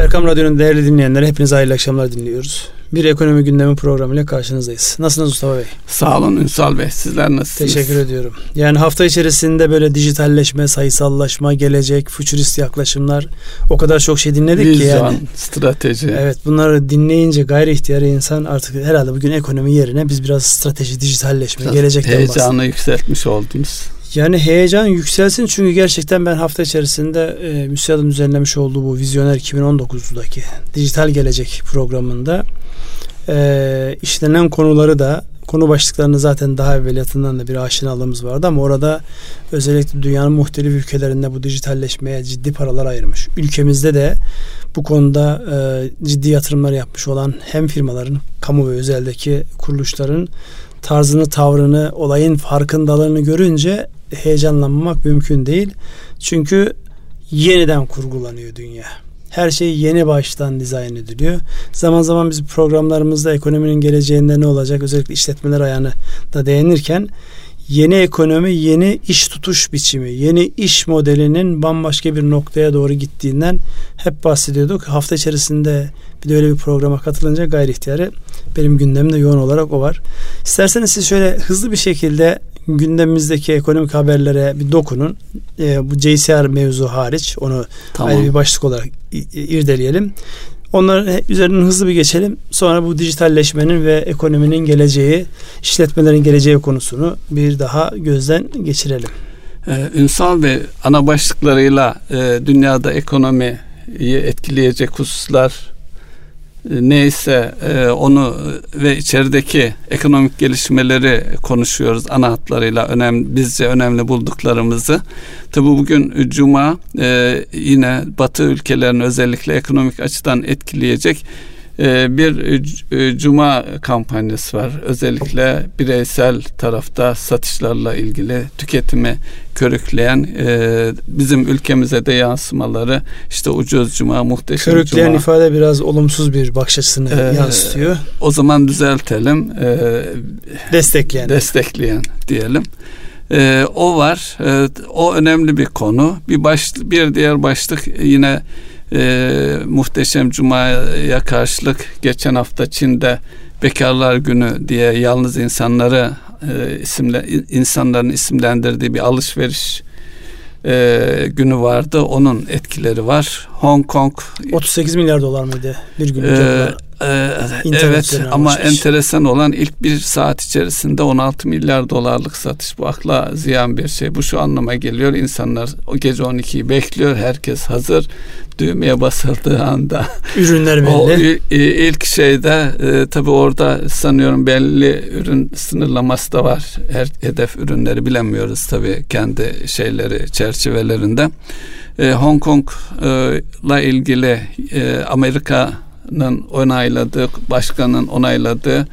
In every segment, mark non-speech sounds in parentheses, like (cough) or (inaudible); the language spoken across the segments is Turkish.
Erkam Radyo'nun değerli dinleyenleri hepinize hayırlı akşamlar diliyoruz. Bir ekonomi gündemi programıyla karşınızdayız. Nasılsınız Mustafa Bey? Sağ olun Ünsal Bey. Sizler nasılsınız? Teşekkür ediyorum. Yani hafta içerisinde böyle dijitalleşme, sayısallaşma, gelecek, futurist yaklaşımlar o kadar çok şey dinledik Vizyon, ki yani. strateji. Evet bunları dinleyince gayri ihtiyarı insan artık herhalde bugün ekonomi yerine biz biraz strateji, dijitalleşme, Biraz gelecekten Heyecanı bahsedelim. yükseltmiş oldunuz. Yani heyecan yükselsin çünkü gerçekten ben hafta içerisinde e, MÜSİAD'ın düzenlemiş olduğu bu Vizyoner 2019'daki dijital gelecek programında e, işlenen konuları da konu başlıklarını zaten daha evveliyatından da bir aşinalığımız vardı ama orada özellikle dünyanın muhtelif ülkelerinde bu dijitalleşmeye ciddi paralar ayırmış. Ülkemizde de bu konuda e, ciddi yatırımlar yapmış olan hem firmaların, kamu ve özeldeki kuruluşların tarzını, tavrını, olayın farkındalığını görünce heyecanlanmamak mümkün değil. Çünkü yeniden kurgulanıyor dünya. Her şey yeni baştan dizayn ediliyor. Zaman zaman biz programlarımızda ekonominin geleceğinde ne olacak özellikle işletmeler ayağına da değinirken yeni ekonomi, yeni iş tutuş biçimi, yeni iş modelinin bambaşka bir noktaya doğru gittiğinden hep bahsediyorduk. Hafta içerisinde bir de öyle bir programa katılınca gayri ihtiyarı benim gündemimde yoğun olarak o var. İsterseniz siz şöyle hızlı bir şekilde gündemimizdeki ekonomik haberlere bir dokunun. Ee, bu JCR mevzu hariç onu Tamam. ayrı bir başlık olarak irdeleyelim. Onların üzerinden hızlı bir geçelim. Sonra bu dijitalleşmenin ve ekonominin geleceği, işletmelerin geleceği konusunu bir daha gözden geçirelim. Ee, Ünsal Bey ana başlıklarıyla e, dünyada ekonomiyi etkileyecek hususlar e, neyse e, onu ve içerideki ekonomik gelişmeleri konuşuyoruz ana hatlarıyla önemli bizce önemli bulduklarımızı. Tabi bugün Cuma e, yine Batı ülkelerini özellikle ekonomik açıdan etkileyecek e, bir e, Cuma kampanyası var. Özellikle bireysel tarafta satışlarla ilgili tüketimi körükleyen e, bizim ülkemize de yansımaları işte ucuz Cuma, muhteşem Körükleyen Cuma. ifade biraz olumsuz bir bakış açısını Ee, yansıtıyor. O zaman düzeltelim. E, Destekleyen. destekleyen diyelim. Ee, o var. Ee, o önemli bir konu. Bir baş, bir diğer başlık yine e, muhteşem Cuma'ya karşılık geçen hafta Çin'de Bekarlar Günü diye yalnız insanları e, isimle insanların isimlendirdiği bir alışveriş e, günü vardı. Onun etkileri var. Hong Kong 38 milyar dolar mıydı bir günlük ee, e, evet ama enteresan olan ilk bir saat içerisinde 16 milyar dolarlık satış. Bu akla ziyan bir şey. Bu şu anlama geliyor. İnsanlar o gece 12'yi bekliyor. Herkes hazır. Düğmeye basıldığı anda Ürünler (laughs) o belli. i- ilk şeyde e, tabii orada sanıyorum belli ürün sınırlaması da var. Her hedef ürünleri bilemiyoruz tabii kendi şeyleri çerçevelerinde. E, Hong Kong'la ilgili e, Amerika'nın onayladığı, başkanın onayladığı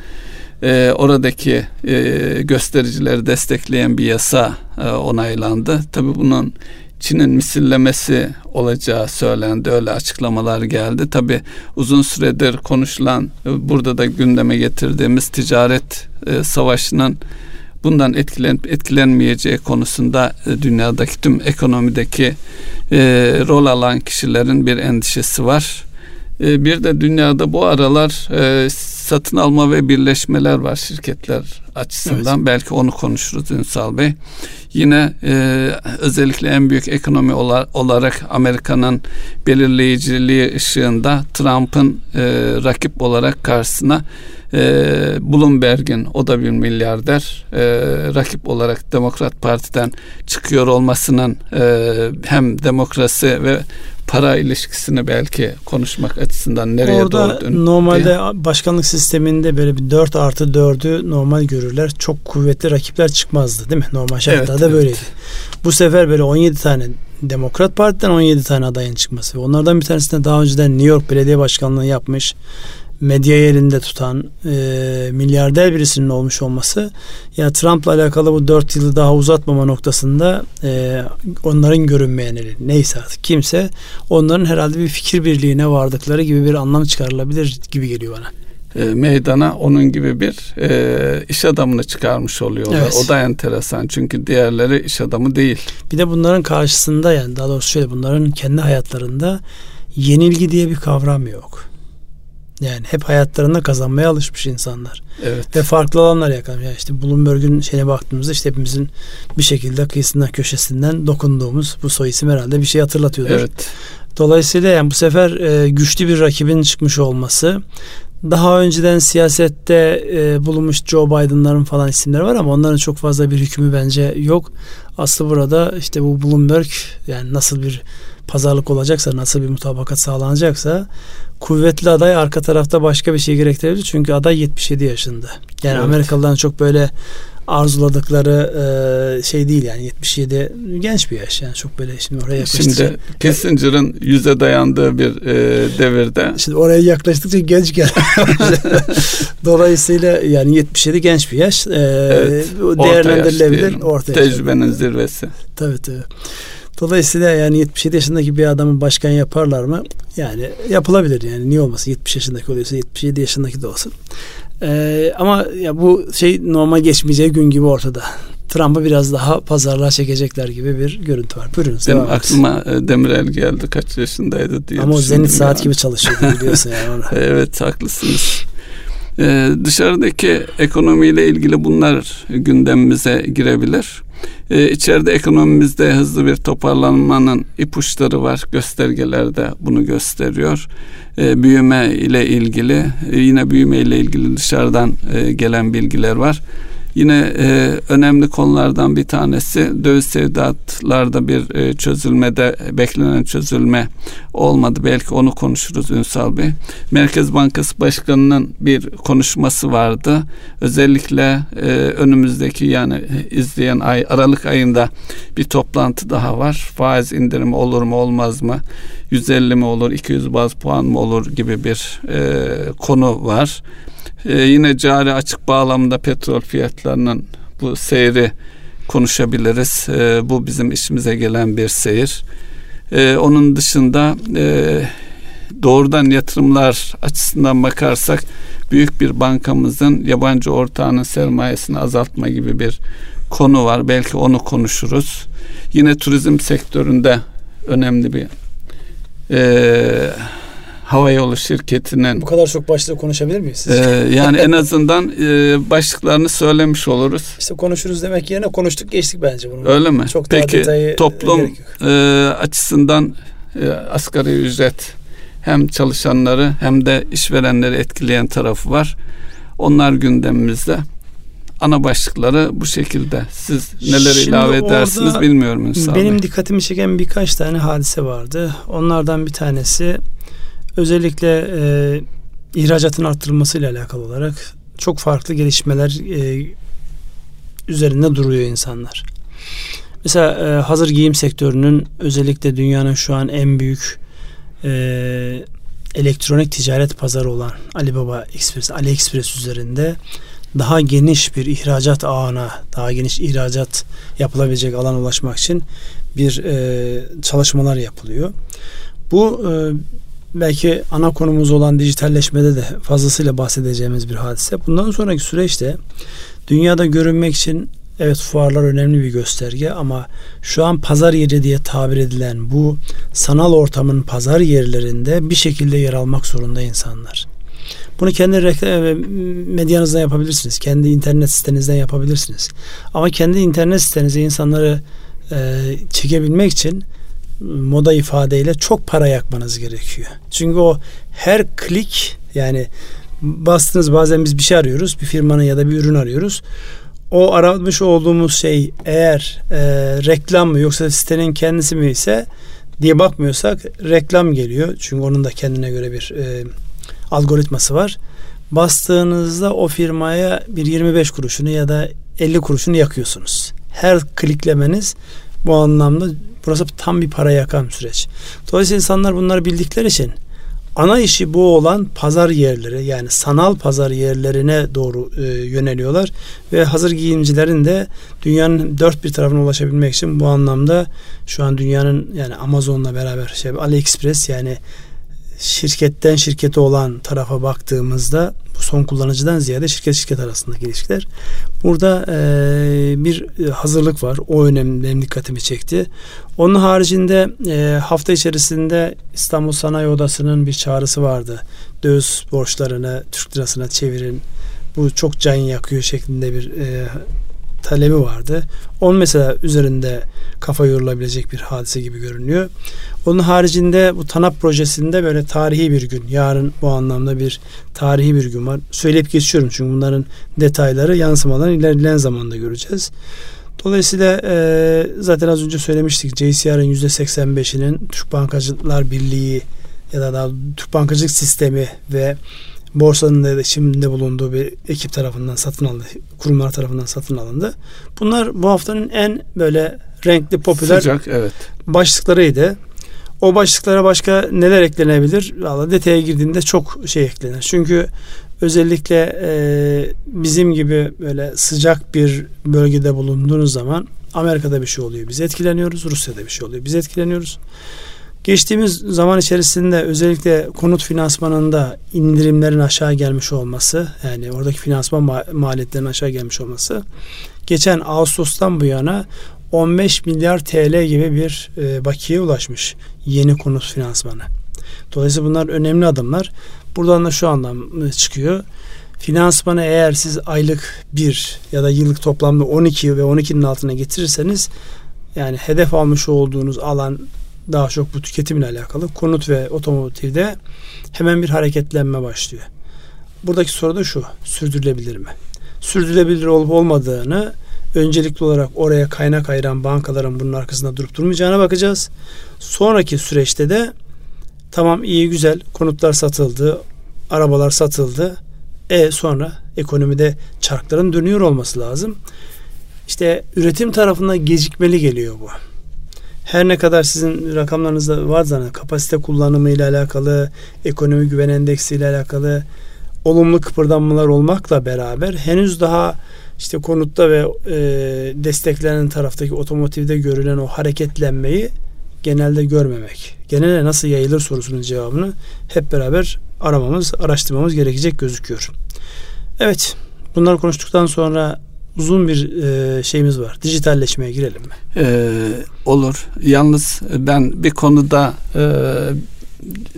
e, oradaki e, göstericileri destekleyen bir yasa e, onaylandı. Tabii bunun Çin'in misillemesi olacağı söylendi. Öyle açıklamalar geldi. Tabii uzun süredir konuşulan e, burada da gündeme getirdiğimiz ticaret e, savaşının bundan etkilen, etkilenmeyeceği konusunda e, dünyadaki tüm ekonomideki e, rol alan kişilerin bir endişesi var. E, bir de dünyada bu aralar e, satın alma ve birleşmeler var şirketler açısından. Belki onu konuşuruz Ünsal Bey. Yine e, özellikle en büyük ekonomi ola- olarak Amerika'nın belirleyiciliği ışığında Trump'ın e, rakip olarak karşısına e, Bloomberg'in o da bir milyarder e, rakip olarak Demokrat Parti'den çıkıyor olmasının e, hem demokrasi ve para ilişkisini belki konuşmak açısından nereye Orada doğru dön- normalde diye. başkanlık sisteminde böyle bir 4 artı 4'ü normal görürler. Çok kuvvetli rakipler çıkmazdı değil mi? Normal şartlarda Evet, evet. böyleydi. Bu sefer böyle 17 tane Demokrat Parti'den 17 tane adayın çıkması. Onlardan bir tanesinde daha önceden New York Belediye Başkanlığı yapmış medyayı elinde tutan e, milyarder birisinin olmuş olması ya Trump'la alakalı bu dört yılı daha uzatmama noktasında e, onların görünmeyen eli neyse artık kimse onların herhalde bir fikir birliğine vardıkları gibi bir anlam çıkarılabilir gibi geliyor bana. e, meydana onun gibi bir e, iş adamını çıkarmış oluyorlar. Evet. O da enteresan çünkü diğerleri iş adamı değil. Bir de bunların karşısında yani daha doğrusu şöyle bunların kendi hayatlarında yenilgi diye bir kavram yok. Yani hep hayatlarında kazanmaya alışmış insanlar. Evet. Ve farklı alanlar yakalamış. Yani işte Bloomberg'ün şeyine baktığımızda işte hepimizin bir şekilde kıyısından köşesinden dokunduğumuz bu soy isim herhalde bir şey hatırlatıyordur. Evet. Dolayısıyla yani bu sefer e, güçlü bir rakibin çıkmış olması daha önceden siyasette e, bulunmuş Joe Biden'ların falan isimleri var ama onların çok fazla bir hükmü bence yok. Aslı burada işte bu Bloomberg yani nasıl bir pazarlık olacaksa, nasıl bir mutabakat sağlanacaksa kuvvetli aday arka tarafta başka bir şey gerektirebilir. Çünkü aday 77 yaşında. Yani evet. Amerikalıların çok böyle arzuladıkları e, şey değil yani 77 genç bir yaş yani çok böyle şimdi oraya yaklaştıkça. Şimdi Kissinger'ın yüze dayandığı bir e, devirde. Şimdi oraya yaklaştıkça genç gel. (laughs) Dolayısıyla yani 77 genç bir yaş. E, evet, değerlendirilebilir. Orta, orta Tecrübenin zirvesi. Tabii tabii. Dolayısıyla yani 77 yaşındaki bir adamı başkan yaparlar mı? Yani yapılabilir yani niye olmasın 70 yaşındaki oluyorsa 77 yaşındaki de olsun. Ee, ama ya bu şey normal geçmeyeceği gün gibi ortada. Trump'ı biraz daha pazarlığa çekecekler gibi bir görüntü var. Buyurun. Benim aklıma et. Demirel geldi kaç yaşındaydı diye Ama o zenit saat gibi çalışıyordu biliyorsun yani. (laughs) evet haklısınız. Ee, dışarıdaki ekonomiyle ilgili bunlar gündemimize girebilir. Ee, içeride ekonomimizde hızlı bir toparlanmanın ipuçları var. Göstergeler de bunu gösteriyor. Ee, büyüme ile ilgili e, yine büyüme ile ilgili dışarıdan e, gelen bilgiler var. Yine e, önemli konulardan bir tanesi döviz sevdatlarda bir e, çözülmede beklenen çözülme olmadı. Belki onu konuşuruz Ünsal Bey. Merkez Bankası Başkanı'nın bir konuşması vardı. Özellikle e, önümüzdeki yani izleyen ay Aralık ayında bir toplantı daha var. Faiz indirimi olur mu olmaz mı? 150 mi olur, 200 baz puan mı olur gibi bir e, konu var. Ee, yine cari açık bağlamında petrol fiyatlarının bu seyri konuşabiliriz. Ee, bu bizim işimize gelen bir seyir. Ee, onun dışında e, doğrudan yatırımlar açısından bakarsak büyük bir bankamızın yabancı ortağının sermayesini azaltma gibi bir konu var. Belki onu konuşuruz. Yine turizm sektöründe önemli bir e, havayolu şirketinin bu kadar çok başlığı konuşabilir miyiz? E, yani en azından e, başlıklarını söylemiş oluruz. İşte konuşuruz demek yerine konuştuk geçtik bence bunu. Öyle mi? Çok Peki toplum e, açısından e, asgari ücret hem çalışanları hem de işverenleri etkileyen tarafı var. Onlar gündemimizde. Ana başlıkları bu şekilde. Siz neler Şimdi ilave edersiniz bilmiyorum insan. Benim dikkatimi çeken birkaç tane hadise vardı. Onlardan bir tanesi özellikle e, ihracatın arttırılması ile alakalı olarak çok farklı gelişmeler e, üzerinde duruyor insanlar. Mesela e, hazır giyim sektörünün özellikle dünyanın şu an en büyük e, elektronik ticaret pazarı olan Alibaba Express, AliExpress üzerinde daha geniş bir ihracat ağına, daha geniş ihracat yapılabilecek alan ulaşmak için bir e, çalışmalar yapılıyor. Bu e, belki ana konumuz olan dijitalleşmede de fazlasıyla bahsedeceğimiz bir hadise. Bundan sonraki süreçte dünyada görünmek için evet fuarlar önemli bir gösterge ama şu an pazar yeri diye tabir edilen bu sanal ortamın pazar yerlerinde bir şekilde yer almak zorunda insanlar. Bunu kendi medyanızdan yapabilirsiniz. Kendi internet sitenizden yapabilirsiniz. Ama kendi internet sitenize insanları e, çekebilmek için moda ifadeyle çok para yakmanız gerekiyor. Çünkü o her klik yani bastınız bazen biz bir şey arıyoruz. Bir firmanın ya da bir ürün arıyoruz. O aramış olduğumuz şey eğer e, reklam mı yoksa sitenin kendisi mi ise diye bakmıyorsak reklam geliyor. Çünkü onun da kendine göre bir e, algoritması var. Bastığınızda o firmaya bir 25 kuruşunu ya da 50 kuruşunu yakıyorsunuz. Her kliklemeniz bu anlamda burası tam bir para yakan süreç. Dolayısıyla insanlar bunları bildikleri için ana işi bu olan pazar yerleri yani sanal pazar yerlerine doğru e, yöneliyorlar ve hazır giyimcilerin de dünyanın dört bir tarafına ulaşabilmek için bu anlamda şu an dünyanın yani Amazon'la beraber şey AliExpress yani şirketten şirkete olan tarafa baktığımızda son kullanıcıdan ziyade şirket şirket arasındaki ilişkiler. Burada e, bir hazırlık var. O önemli benim dikkatimi çekti. Onun haricinde e, hafta içerisinde İstanbul Sanayi Odası'nın bir çağrısı vardı. Döviz borçlarını Türk lirasına çevirin. Bu çok can yakıyor şeklinde bir e, talebi vardı. Onun mesela üzerinde kafa yorulabilecek bir hadise gibi görünüyor. Onun haricinde bu TANAP projesinde böyle tarihi bir gün. Yarın bu anlamda bir tarihi bir gün var. Söyleyip geçiyorum çünkü bunların detayları yansımadan ilerleyen zamanda göreceğiz. Dolayısıyla e, zaten az önce söylemiştik JCR'ın %85'inin Türk Bankacılar Birliği ya da daha Türk Bankacılık Sistemi ve borsanın da şimdi bulunduğu bir ekip tarafından satın alındı. Kurumlar tarafından satın alındı. Bunlar bu haftanın en böyle renkli, popüler Sıcak, evet. başlıklarıydı. O başlıklara başka neler eklenebilir? Valla detaya girdiğinde çok şey eklenir. Çünkü özellikle e, bizim gibi böyle sıcak bir bölgede bulunduğunuz zaman Amerika'da bir şey oluyor. Biz etkileniyoruz. Rusya'da bir şey oluyor. Biz etkileniyoruz. Geçtiğimiz zaman içerisinde özellikle konut finansmanında indirimlerin aşağı gelmiş olması yani oradaki finansman maliyetlerinin aşağı gelmiş olması geçen Ağustos'tan bu yana 15 milyar TL gibi bir e, bakiye ulaşmış yeni konut finansmanı. Dolayısıyla bunlar önemli adımlar. Buradan da şu anlam e, çıkıyor. Finansmanı eğer siz aylık bir ya da yıllık toplamda 12 ve 12'nin altına getirirseniz yani hedef almış olduğunuz alan daha çok bu tüketimle alakalı. Konut ve otomotivde hemen bir hareketlenme başlıyor. Buradaki soru da şu. Sürdürülebilir mi? Sürdürülebilir olup olmadığını öncelikli olarak oraya kaynak ayıran bankaların bunun arkasında durup durmayacağına bakacağız. Sonraki süreçte de tamam iyi güzel konutlar satıldı, arabalar satıldı. E sonra ekonomide çarkların dönüyor olması lazım. İşte üretim tarafında gecikmeli geliyor bu her ne kadar sizin rakamlarınızda var zaten kapasite kullanımı ile alakalı, ekonomi güven endeksi ile alakalı olumlu kıpırdanmalar olmakla beraber henüz daha işte konutta ve e, desteklenen taraftaki otomotivde görülen o hareketlenmeyi genelde görmemek. Genelde nasıl yayılır sorusunun cevabını hep beraber aramamız, araştırmamız gerekecek gözüküyor. Evet, bunları konuştuktan sonra uzun bir e, şeyimiz var. Dijitalleşmeye girelim mi? Ee, olur. Yalnız ben bir konuda e,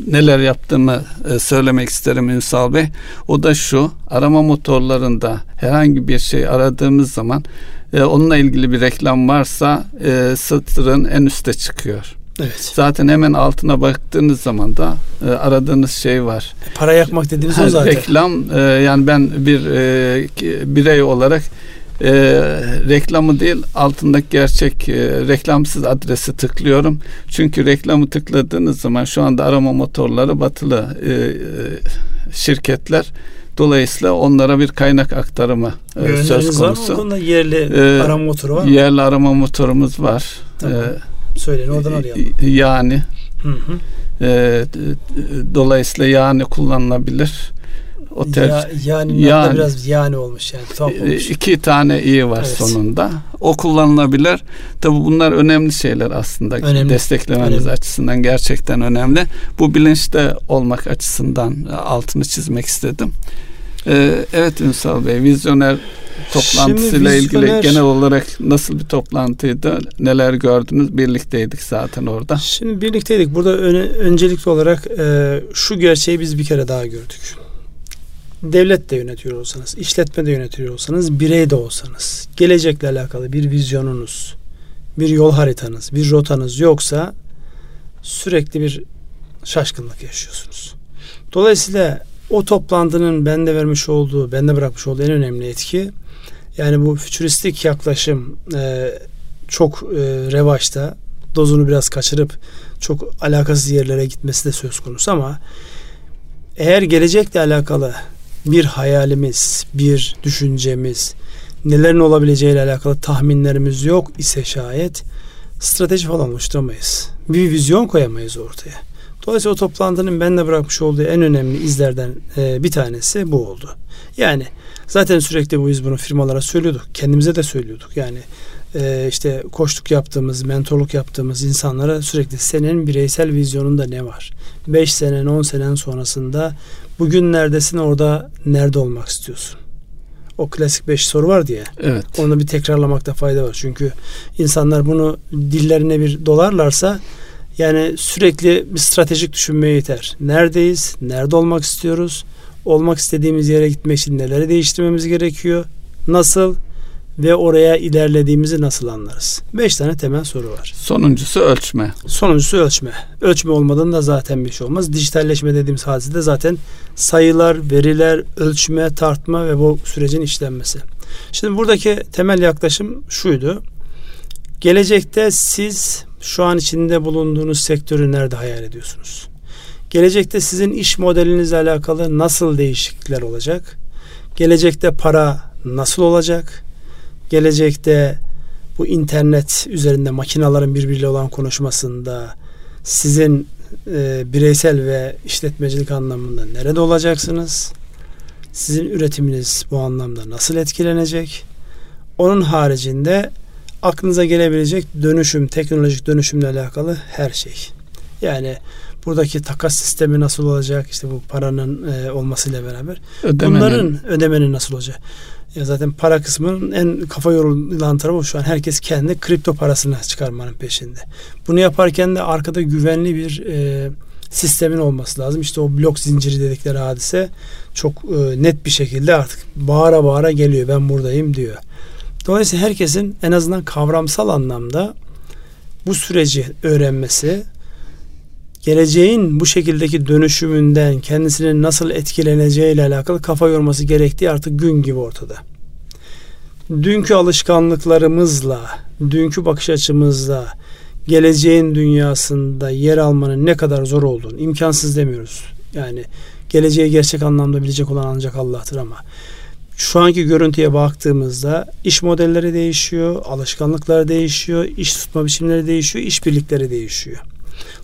neler yaptığımı e, söylemek isterim Ünsal Bey. O da şu. Arama motorlarında herhangi bir şey aradığımız zaman e, onunla ilgili bir reklam varsa e, satırın en üste çıkıyor. Evet. Zaten hemen altına baktığınız zaman da e, aradığınız şey var. Para yakmak dediğimiz o zaten. Reklam e, yani ben bir e, birey olarak e, reklamı değil altındaki gerçek e, reklamsız adresi tıklıyorum. Çünkü reklamı tıkladığınız zaman şu anda arama motorları batılı e, e, şirketler Dolayısıyla onlara bir kaynak aktarımı e, söz konusu. Var mı? yerli ee, arama motoru var mı? Yerli arama motorumuz var. Tamam. Ee, Söyleyin oradan arayalım. Yani hı hı. E, dolayısıyla yani kullanılabilir otel ya, yani, yani biraz yani olmuş yani tuhaf e, olmuş. İki tane iyi var evet. sonunda. O kullanılabilir. Tabi bunlar önemli şeyler aslında. Önemli. Desteklememiz önemli. açısından gerçekten önemli. Bu bilinçte olmak açısından altını çizmek istedim. Ee, evet Ünsal Bey, vizyoner toplantısıyla vizyoner, ilgili genel olarak nasıl bir toplantıydı? Neler gördünüz? Birlikteydik zaten orada. Şimdi birlikteydik. Burada öne, öncelikli olarak e, şu gerçeği biz bir kere daha gördük devlet de yönetiyor olsanız, işletme de yönetiyor olsanız, birey de olsanız, gelecekle alakalı bir vizyonunuz, bir yol haritanız, bir rotanız yoksa sürekli bir şaşkınlık yaşıyorsunuz. Dolayısıyla o toplantının bende vermiş olduğu, bende bırakmış olduğu en önemli etki yani bu fütüristik yaklaşım e, çok e, revaçta dozunu biraz kaçırıp çok alakasız yerlere gitmesi de söz konusu ama eğer gelecekle alakalı bir hayalimiz, bir düşüncemiz, nelerin olabileceğiyle alakalı tahminlerimiz yok ise şayet strateji falan oluşturamayız. Bir vizyon koyamayız ortaya. Dolayısıyla o toplantının bende bırakmış olduğu en önemli izlerden e, bir tanesi bu oldu. Yani zaten sürekli bu biz bunu firmalara söylüyorduk. Kendimize de söylüyorduk. Yani e, işte koçluk yaptığımız, mentorluk yaptığımız insanlara sürekli senin bireysel vizyonunda ne var? 5 senen, 10 senen sonrasında bugün neredesin, orada nerede olmak istiyorsun? O klasik 5 soru var diye. Evet. Onu bir tekrarlamakta fayda var. Çünkü insanlar bunu dillerine bir dolarlarsa yani sürekli bir stratejik düşünmeye yeter. Neredeyiz? Nerede olmak istiyoruz? Olmak istediğimiz yere gitmek için neleri değiştirmemiz gerekiyor? Nasıl? Ve oraya ilerlediğimizi nasıl anlarız? Beş tane temel soru var. Sonuncusu ölçme. Sonuncusu ölçme. Ölçme olmadan da zaten bir şey olmaz. Dijitalleşme dediğimiz hadise zaten sayılar, veriler, ölçme, tartma ve bu sürecin işlenmesi. Şimdi buradaki temel yaklaşım şuydu. Gelecekte siz şu an içinde bulunduğunuz sektörü nerede hayal ediyorsunuz? Gelecekte sizin iş modelinizle alakalı nasıl değişiklikler olacak? Gelecekte para nasıl olacak? Gelecekte bu internet üzerinde makinaların birbiriyle olan konuşmasında sizin e, bireysel ve işletmecilik anlamında nerede olacaksınız? Sizin üretiminiz bu anlamda nasıl etkilenecek? Onun haricinde aklınıza gelebilecek dönüşüm, teknolojik dönüşümle alakalı her şey. Yani buradaki takas sistemi nasıl olacak? İşte bu paranın e, olmasıyla beraber. Ödemenin. Bunların ödemenin nasıl olacak? Ya zaten para kısmının en kafa yorulan tarafı şu an herkes kendi kripto parasını çıkarmanın peşinde. Bunu yaparken de arkada güvenli bir e, sistemin olması lazım. İşte o blok zinciri dedikleri hadise çok e, net bir şekilde artık bağıra bağıra geliyor. Ben buradayım diyor. Dolayısıyla herkesin en azından kavramsal anlamda bu süreci öğrenmesi, geleceğin bu şekildeki dönüşümünden kendisinin nasıl etkileneceği ile alakalı kafa yorması gerektiği artık gün gibi ortada. Dünkü alışkanlıklarımızla, dünkü bakış açımızla geleceğin dünyasında yer almanın ne kadar zor olduğunu imkansız demiyoruz. Yani geleceği gerçek anlamda bilecek olan ancak Allah'tır ama şu anki görüntüye baktığımızda iş modelleri değişiyor, alışkanlıklar değişiyor, iş tutma biçimleri değişiyor, işbirlikleri değişiyor.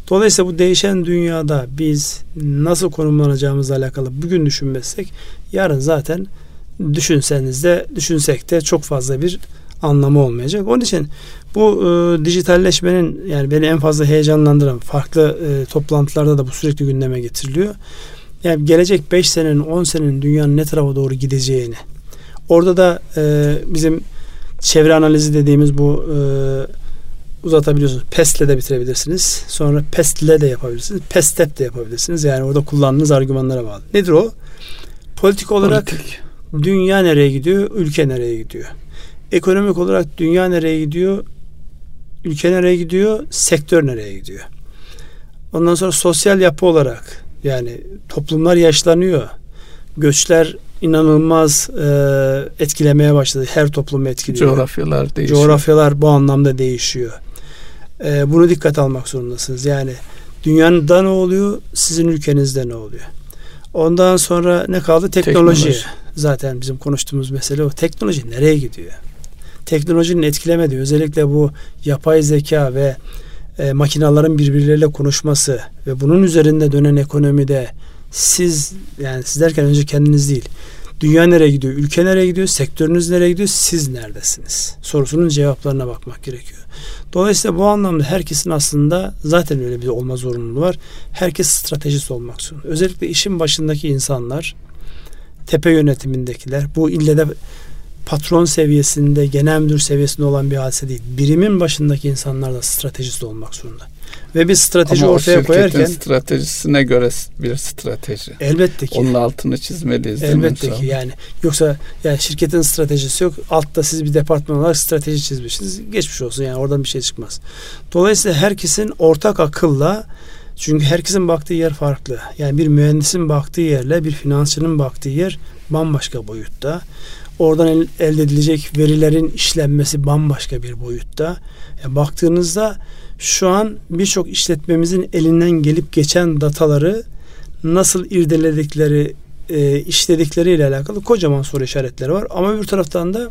Dolayısıyla bu değişen dünyada biz nasıl konumlanacağımızla alakalı bugün düşünmezsek yarın zaten düşünseniz de düşünsek de çok fazla bir anlamı olmayacak. Onun için bu e, dijitalleşmenin yani beni en fazla heyecanlandıran farklı e, toplantılarda da bu sürekli gündeme getiriliyor. Yani gelecek 5 senenin 10 senenin dünyanın ne tarafa doğru gideceğini. Orada da e, bizim çevre analizi dediğimiz bu e, uzatabiliyorsunuz. PES'le de bitirebilirsiniz. Sonra PES'le de yapabilirsiniz. PESTEP de yapabilirsiniz. Yani orada kullandığınız argümanlara bağlı. Nedir o? Politik olarak Politik. dünya nereye gidiyor? Ülke nereye gidiyor? Ekonomik olarak dünya nereye gidiyor? Ülke nereye gidiyor? Sektör nereye gidiyor? Ondan sonra sosyal yapı olarak yani toplumlar yaşlanıyor. Göçler inanılmaz e, etkilemeye başladı. Her toplumu etkiliyor. Coğrafyalar değişiyor. Coğrafyalar bu anlamda değişiyor. E, bunu dikkat almak zorundasınız. Yani dünyada ne oluyor? Sizin ülkenizde ne oluyor? Ondan sonra ne kaldı? Teknoloji. Teknoloji. Zaten bizim konuştuğumuz mesele o. Teknoloji nereye gidiyor? Teknolojinin etkilemediği özellikle bu yapay zeka ve e, makinaların birbirleriyle konuşması ve bunun üzerinde dönen ekonomide siz yani siz derken önce kendiniz değil dünya nereye gidiyor, ülke nereye gidiyor, sektörünüz nereye gidiyor, siz neredesiniz sorusunun cevaplarına bakmak gerekiyor. Dolayısıyla bu anlamda herkesin aslında zaten öyle bir olma zorunluluğu var. Herkes stratejist olmak zorunda. Özellikle işin başındaki insanlar, tepe yönetimindekiler, bu ille de patron seviyesinde, genel müdür seviyesinde olan bir hadise değil. Birimin başındaki insanlar da stratejist olmak zorunda. Ve bir strateji Ama ortaya koyarken stratejisine göre bir strateji. Elbette ki. Onun altını çizmeliyiz. Elbette ki yani. Yoksa yani şirketin stratejisi yok. Altta siz bir departman olarak strateji çizmişsiniz. Geçmiş olsun yani oradan bir şey çıkmaz. Dolayısıyla herkesin ortak akılla çünkü herkesin baktığı yer farklı. Yani bir mühendisin baktığı yerle bir finansçının baktığı yer bambaşka boyutta. Oradan el, elde edilecek verilerin işlenmesi bambaşka bir boyutta. Yani baktığınızda şu an birçok işletmemizin elinden gelip geçen dataları nasıl irdeledikleri, e, işledikleriyle alakalı kocaman soru işaretleri var. Ama bir taraftan da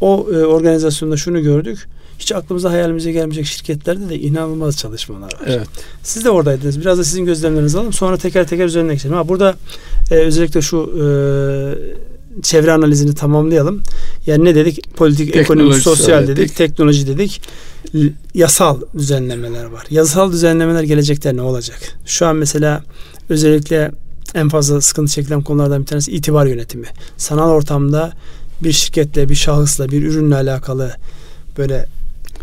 o e, organizasyonda şunu gördük. Hiç aklımıza hayalimize gelmeyecek şirketlerde de inanılmaz çalışmalar var. Evet. Siz de oradaydınız. Biraz da sizin gözlemlerinizi alalım. Sonra teker teker üzerine geçelim. Ha, burada e, özellikle şu e, çevre analizini tamamlayalım. Yani ne dedik? Politik, ekonomi, sosyal söyledik. dedik, teknoloji dedik. Yasal düzenlemeler var. Yasal düzenlemeler gelecekte ne olacak? Şu an mesela özellikle en fazla sıkıntı çekilen konulardan bir tanesi itibar yönetimi. Sanal ortamda bir şirketle, bir şahısla, bir ürünle alakalı böyle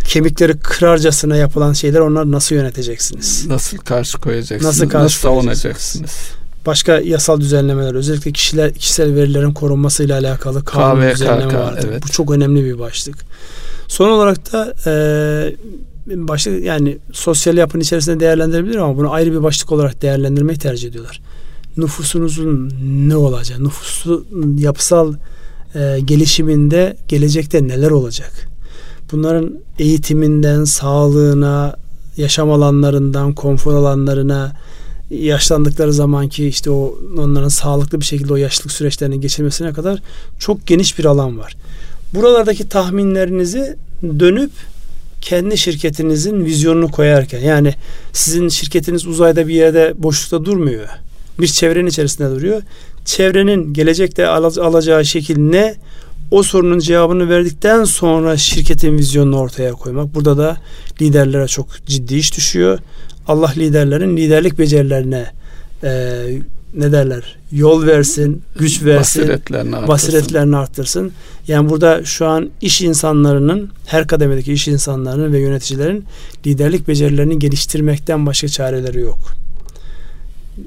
kemikleri kırarcasına yapılan şeyler onlar nasıl yöneteceksiniz? Nasıl karşı koyacaksınız? Nasıl karşı nasıl savunacaksınız? Başka yasal düzenlemeler özellikle kişiler kişisel verilerin korunmasıyla alakalı kanun düzenleme vardır. Evet. Bu çok önemli bir başlık. Son olarak da e, başlık yani sosyal yapının içerisinde değerlendirebilir ama bunu ayrı bir başlık olarak değerlendirmeyi tercih ediyorlar. Nüfusunuzun ne olacağı, nüfusun yapısal e, gelişiminde gelecekte neler olacak? Bunların eğitiminden, sağlığına, yaşam alanlarından, konfor alanlarına, yaşlandıkları zamanki işte o onların sağlıklı bir şekilde o yaşlılık süreçlerini geçirmesine kadar çok geniş bir alan var. Buralardaki tahminlerinizi dönüp kendi şirketinizin vizyonunu koyarken yani sizin şirketiniz uzayda bir yerde boşlukta durmuyor. Bir çevrenin içerisinde duruyor. Çevrenin gelecekte alacağı şekil ne? O sorunun cevabını verdikten sonra şirketin vizyonunu ortaya koymak. Burada da liderlere çok ciddi iş düşüyor. Allah liderlerin liderlik becerilerine e, ne derler yol versin, güç versin, basiretlerini arttırsın. basiretlerini arttırsın. Yani burada şu an iş insanlarının her kademedeki iş insanlarının ve yöneticilerin liderlik becerilerini geliştirmekten başka çareleri yok.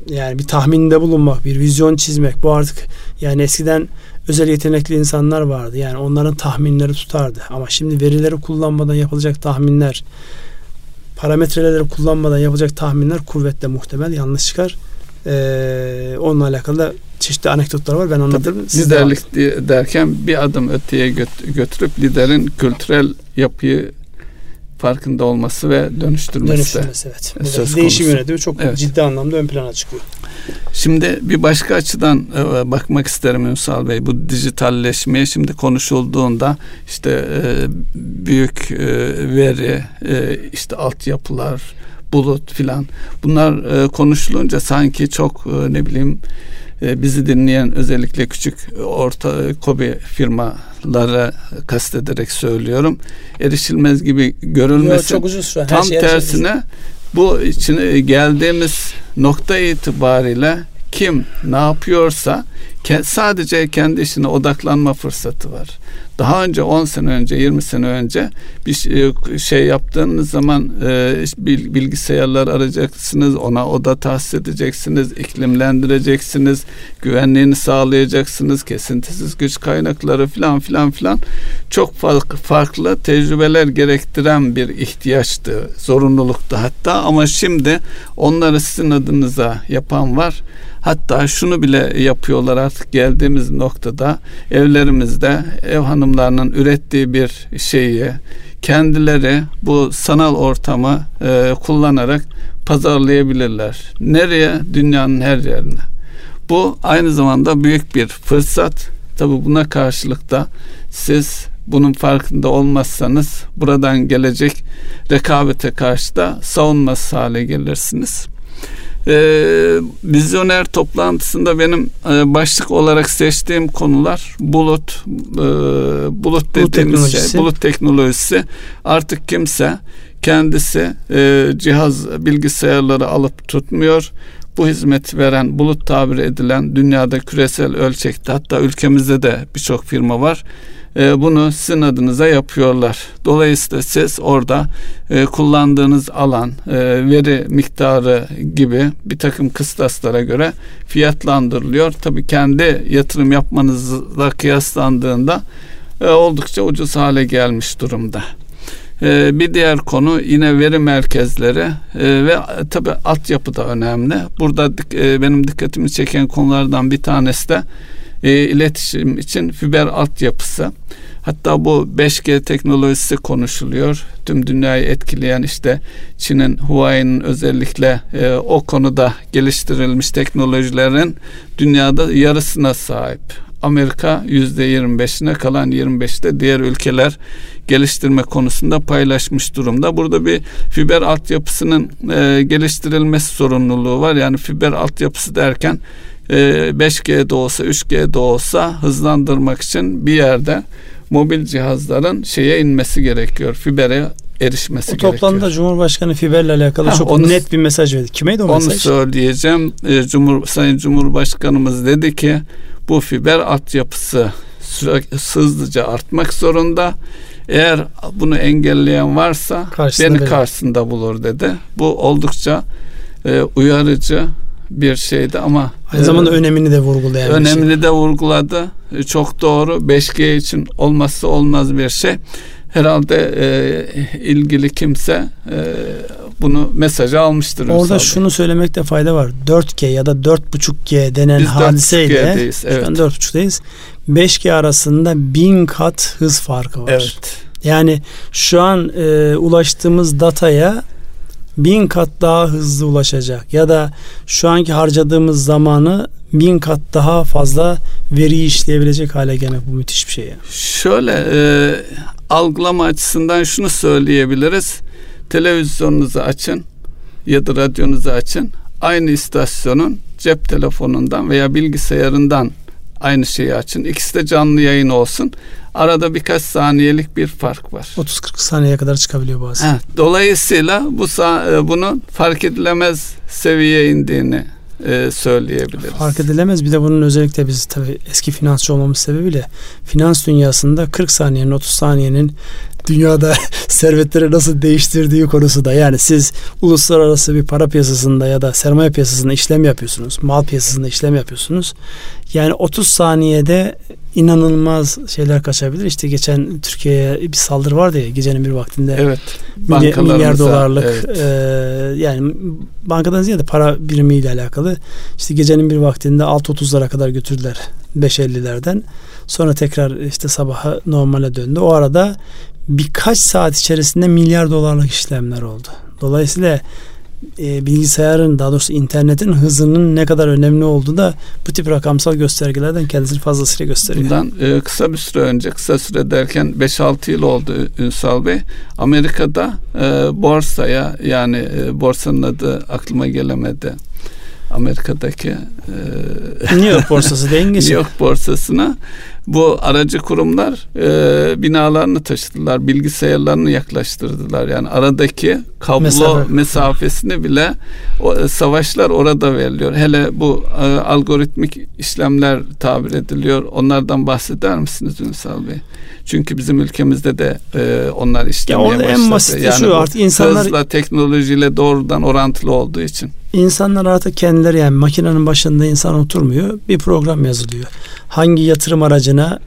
Yani bir tahminde bulunmak, bir vizyon çizmek bu artık yani eskiden özel yetenekli insanlar vardı. Yani onların tahminleri tutardı. Ama şimdi verileri kullanmadan yapılacak tahminler parametreleri kullanmadan yapılacak tahminler kuvvetle muhtemel yanlış çıkar. Ee, onunla alakalı da çeşitli anekdotlar var. Ben anlatırım. Tabii, liderlik derken bir adım öteye götürüp liderin kültürel yapıyı farkında olması ve dönüştürmesi, dönüştürmesi evet. söz Değişim konusu. yönetimi çok evet. ciddi anlamda ön plana çıkıyor. Şimdi bir başka açıdan e, bakmak isterim Ünsal Bey. Bu dijitalleşmeye şimdi konuşulduğunda işte e, büyük e, veri, işte altyapılar, bulut filan bunlar konuşulunca sanki çok ne bileyim bizi dinleyen özellikle küçük orta kobi firmalara kastederek söylüyorum. Erişilmez gibi görülmesin. Yo, çok şu an. Tam şey tersine bu için geldiğimiz nokta itibariyle kim ne yapıyorsa sadece kendi işine odaklanma fırsatı var. Daha önce 10 sene önce 20 sene önce bir e, şey yaptığınız zaman e, bilgisayarlar arayacaksınız ona oda tahsis edeceksiniz iklimlendireceksiniz güvenliğini sağlayacaksınız kesintisiz güç kaynakları filan filan filan. Çok farklı tecrübeler gerektiren bir ihtiyaçtı zorunluluktu hatta. Ama şimdi onları sizin adınıza yapan var Hatta şunu bile yapıyorlar artık geldiğimiz noktada evlerimizde ev hanımlarının ürettiği bir şeyi kendileri bu sanal ortamı e, kullanarak pazarlayabilirler. Nereye? Dünyanın her yerine. Bu aynı zamanda büyük bir fırsat. Tabi buna karşılık da siz bunun farkında olmazsanız buradan gelecek rekabete karşı da savunması hale gelirsiniz. E, vizyoner toplantısında benim e, başlık olarak seçtiğim konular bulut, e, bulut dediğimiz bulut şey, bulut teknolojisi. Artık kimse kendisi e, cihaz bilgisayarları alıp tutmuyor. Bu hizmet veren bulut tabir edilen dünyada küresel ölçekte hatta ülkemizde de birçok firma var e, bunu sizin adınıza yapıyorlar. Dolayısıyla siz orada e, kullandığınız alan, e, veri miktarı gibi bir takım kıstaslara göre fiyatlandırılıyor. Tabii kendi yatırım yapmanızla kıyaslandığında e, oldukça ucuz hale gelmiş durumda. Ee, bir diğer konu yine veri merkezleri ee, ve tabi altyapı da önemli. Burada benim dikkatimi çeken konulardan bir tanesi de e, iletişim için fiber altyapısı. Hatta bu 5G teknolojisi konuşuluyor. Tüm dünyayı etkileyen işte Çin'in Huawei'nin özellikle e, o konuda geliştirilmiş teknolojilerin dünyada yarısına sahip. Amerika %25'ine kalan 25'te diğer ülkeler geliştirme konusunda paylaşmış durumda. Burada bir fiber altyapısının e, geliştirilmesi sorumluluğu var. Yani fiber altyapısı derken e, 5G'de olsa 3G'de olsa hızlandırmak için bir yerde mobil cihazların şeye inmesi gerekiyor. Fibere erişmesi o toplamda gerekiyor. Cumhurbaşkanı fiberle alakalı ha, çok onu, net bir mesaj verdi. Kimeydi o onu mesaj? Onu söyleyeceğim. E, Cumhur, Sayın Cumhurbaşkanımız dedi ki bu fiber altyapısı hızlıca artmak zorunda. Eğer bunu engelleyen varsa karşısında beni karşısında bulur dedi. Bu oldukça e, uyarıcı bir şeydi ama aynı zamanda e, önemini de vurgulayan önemini şey. de vurguladı. E, çok doğru. 5G için olmazsa olmaz bir şey. Herhalde e, ilgili kimse e, bunu mesajı almıştır. Orada şunu söylemekte fayda var. 4G ya da 4.5G denen Biz hadiseyle evet. şu an 4.5'teyiz. 5G arasında bin kat hız farkı var. Evet. Yani şu an e, ulaştığımız dataya bin kat daha hızlı ulaşacak ya da şu anki harcadığımız zamanı bin kat daha fazla veriyi işleyebilecek hale gelmek bu müthiş bir şey. Yani. Şöyle e, algılama açısından şunu söyleyebiliriz. Televizyonunuzu açın ya da radyonuzu açın. Aynı istasyonun cep telefonundan veya bilgisayarından aynı şeyi açın. İkisi de canlı yayın olsun. Arada birkaç saniyelik bir fark var. 30-40 saniyeye kadar çıkabiliyor bazen. Evet, dolayısıyla bu e, bunun fark edilemez seviyeye indiğini e, söyleyebiliriz. Fark edilemez. Bir de bunun özellikle biz tabii eski finansçı olmamız sebebiyle finans dünyasında 40 saniyenin 30 saniyenin dünyada (laughs) servetleri nasıl değiştirdiği konusu da yani siz uluslararası bir para piyasasında ya da sermaye piyasasında işlem yapıyorsunuz. Mal piyasasında işlem yapıyorsunuz. Yani 30 saniyede inanılmaz şeyler kaçabilir. İşte geçen Türkiye'ye bir saldırı vardı ya gecenin bir vaktinde. Evet. Milyar, milyar dolarlık evet. e, yani bankadan ziyade para birimiyle alakalı. İşte gecenin bir vaktinde 6.30'lara kadar götürdüler 5.50'lerden. Sonra tekrar işte sabaha normale döndü. O arada birkaç saat içerisinde milyar dolarlık işlemler oldu. Dolayısıyla e, bilgisayarın daha doğrusu internetin hızının ne kadar önemli olduğu da bu tip rakamsal göstergelerden kendisini fazlasıyla gösteriyor. Bundan e, kısa bir süre önce kısa süre derken 5-6 yıl oldu Ünsal Bey. Amerika'da e, borsaya yani e, borsanın adı aklıma gelemedi. Amerika'daki e, New York borsası değil (laughs) New York borsasına bu aracı kurumlar e, binalarını taşıdılar, bilgisayarlarını yaklaştırdılar. Yani aradaki kablo Mesafe. mesafesini bile o, e, savaşlar orada veriliyor. Hele bu e, algoritmik işlemler tabir ediliyor. Onlardan bahseder misiniz Ünsal Bey? Çünkü bizim ülkemizde de e, onlar işlemeye ya başladı. En basit yani şu artık insanlar hızla teknolojiyle doğrudan orantılı olduğu için. İnsanlar artık kendileri yani makinenin başında insan oturmuyor. Bir program yazılıyor. Hangi yatırım aracına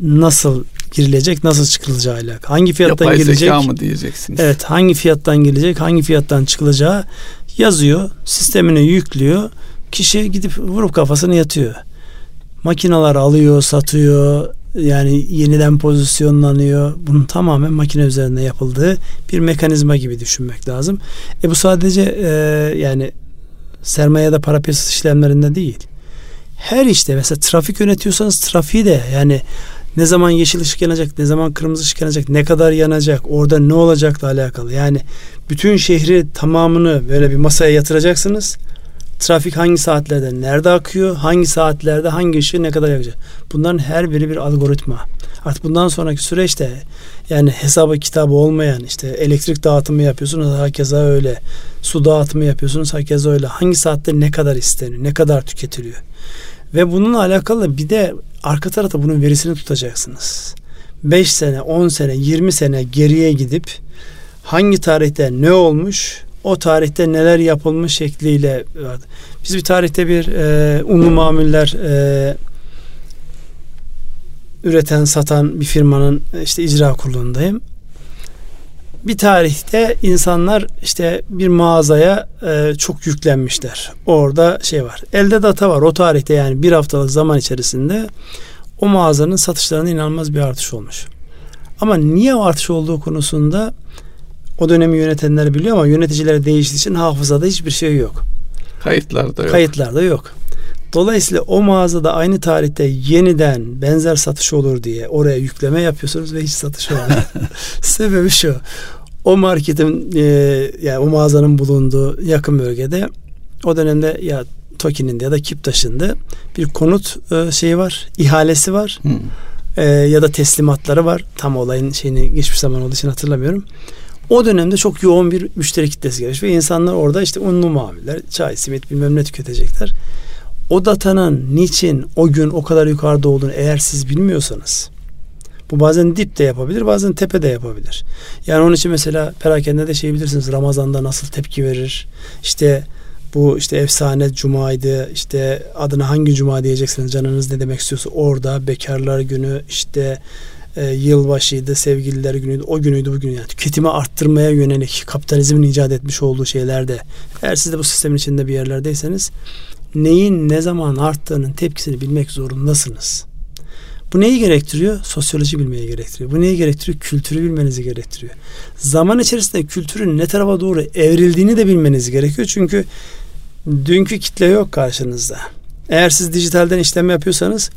nasıl girilecek, nasıl çıkılacağı alakalı. Hangi fiyattan Yapay girilecek? Yapay mı diyeceksiniz? Evet, hangi fiyattan gelecek, hangi fiyattan çıkılacağı yazıyor, sistemine yüklüyor. Kişi gidip vurup kafasını yatıyor. Makineler alıyor, satıyor, yani yeniden pozisyonlanıyor. Bunun tamamen makine üzerinde yapıldığı bir mekanizma gibi düşünmek lazım. E bu sadece e, yani sermaye ya da para piyasası işlemlerinde değil. Her işte mesela trafik yönetiyorsanız trafiği de yani ne zaman yeşil ışık yanacak, ne zaman kırmızı ışık yanacak, ne kadar yanacak, orada ne olacakla alakalı. Yani bütün şehri tamamını böyle bir masaya yatıracaksınız. Trafik hangi saatlerde nerede akıyor, hangi saatlerde hangi ışığı ne kadar yakacak. Bunların her biri bir algoritma. Artık bundan sonraki süreçte yani hesabı kitabı olmayan işte elektrik dağıtımı yapıyorsunuz hakeza öyle. Su dağıtımı yapıyorsunuz hakeza öyle. Hangi saatte ne kadar isteniyor, ne kadar tüketiliyor. Ve bununla alakalı bir de arka tarafta bunun verisini tutacaksınız. 5 sene, 10 sene, 20 sene geriye gidip hangi tarihte ne olmuş, o tarihte neler yapılmış şekliyle. Biz bir tarihte bir e, unlu mamuller e, üreten, satan bir firmanın işte icra kurulundayım. Bir tarihte insanlar işte bir mağazaya e, çok yüklenmişler. Orada şey var. Elde data var. O tarihte yani bir haftalık zaman içerisinde o mağazanın satışlarında inanılmaz bir artış olmuş. Ama niye artış olduğu konusunda o dönemi yönetenler biliyor ama yöneticiler değiştiği için hafızada hiçbir şey yok. Kayıtlarda yok. Kayıtlarda yok. Dolayısıyla o mağazada aynı tarihte yeniden benzer satış olur diye oraya yükleme yapıyorsunuz ve hiç satış olmuyor. (laughs) Sebebi şu. O marketin e, yani o mağazanın bulunduğu yakın bölgede o dönemde ya TOKİ'nin ya da KİPTAŞ'ın bir konut e, şeyi var, ihalesi var. Hmm. E, ya da teslimatları var. Tam olayın şeyini geçmiş zaman olduğu için hatırlamıyorum. O dönemde çok yoğun bir müşteri kitlesi gelmiş ve insanlar orada işte unlu mamuller, çay, simit bilmem ne tüketecekler. O datanın niçin o gün o kadar yukarıda olduğunu eğer siz bilmiyorsanız bu bazen dip de yapabilir bazen tepe de yapabilir. Yani onun için mesela perakende de şey bilirsiniz Ramazan'da nasıl tepki verir. İşte bu işte efsane cumaydı işte adına hangi cuma diyeceksiniz canınız ne demek istiyorsa orada bekarlar günü işte e, yılbaşıydı sevgililer günüydü o günüydü bugün yani tüketimi arttırmaya yönelik kapitalizmin icat etmiş olduğu şeylerde eğer siz de bu sistemin içinde bir yerlerdeyseniz neyin ne zaman arttığının tepkisini bilmek zorundasınız. Bu neyi gerektiriyor? Sosyoloji bilmeyi gerektiriyor. Bu neyi gerektiriyor? Kültürü bilmenizi gerektiriyor. Zaman içerisinde kültürün ne tarafa doğru evrildiğini de bilmeniz gerekiyor. Çünkü dünkü kitle yok karşınızda. Eğer siz dijitalden işlem yapıyorsanız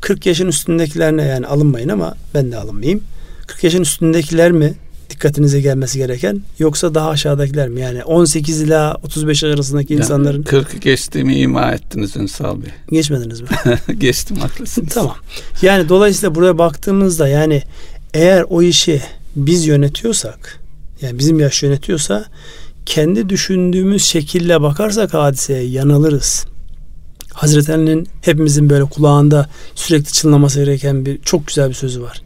40 yaşın üstündekilerine yani alınmayın ama ben de alınmayayım. 40 yaşın üstündekiler mi dikkatinize gelmesi gereken yoksa daha aşağıdakiler mi? Yani 18 ila 35 yaş arasındaki yani insanların 40 geçtiğimi ima ettiniz Ünsal Bey. Geçmediniz mi? (laughs) Geçtim haklısınız. tamam. Yani dolayısıyla buraya baktığımızda yani eğer o işi biz yönetiyorsak yani bizim yaş yönetiyorsa kendi düşündüğümüz şekille bakarsak hadiseye yanılırız. Hazreti Ali'nin hepimizin böyle kulağında sürekli çınlaması gereken bir çok güzel bir sözü var.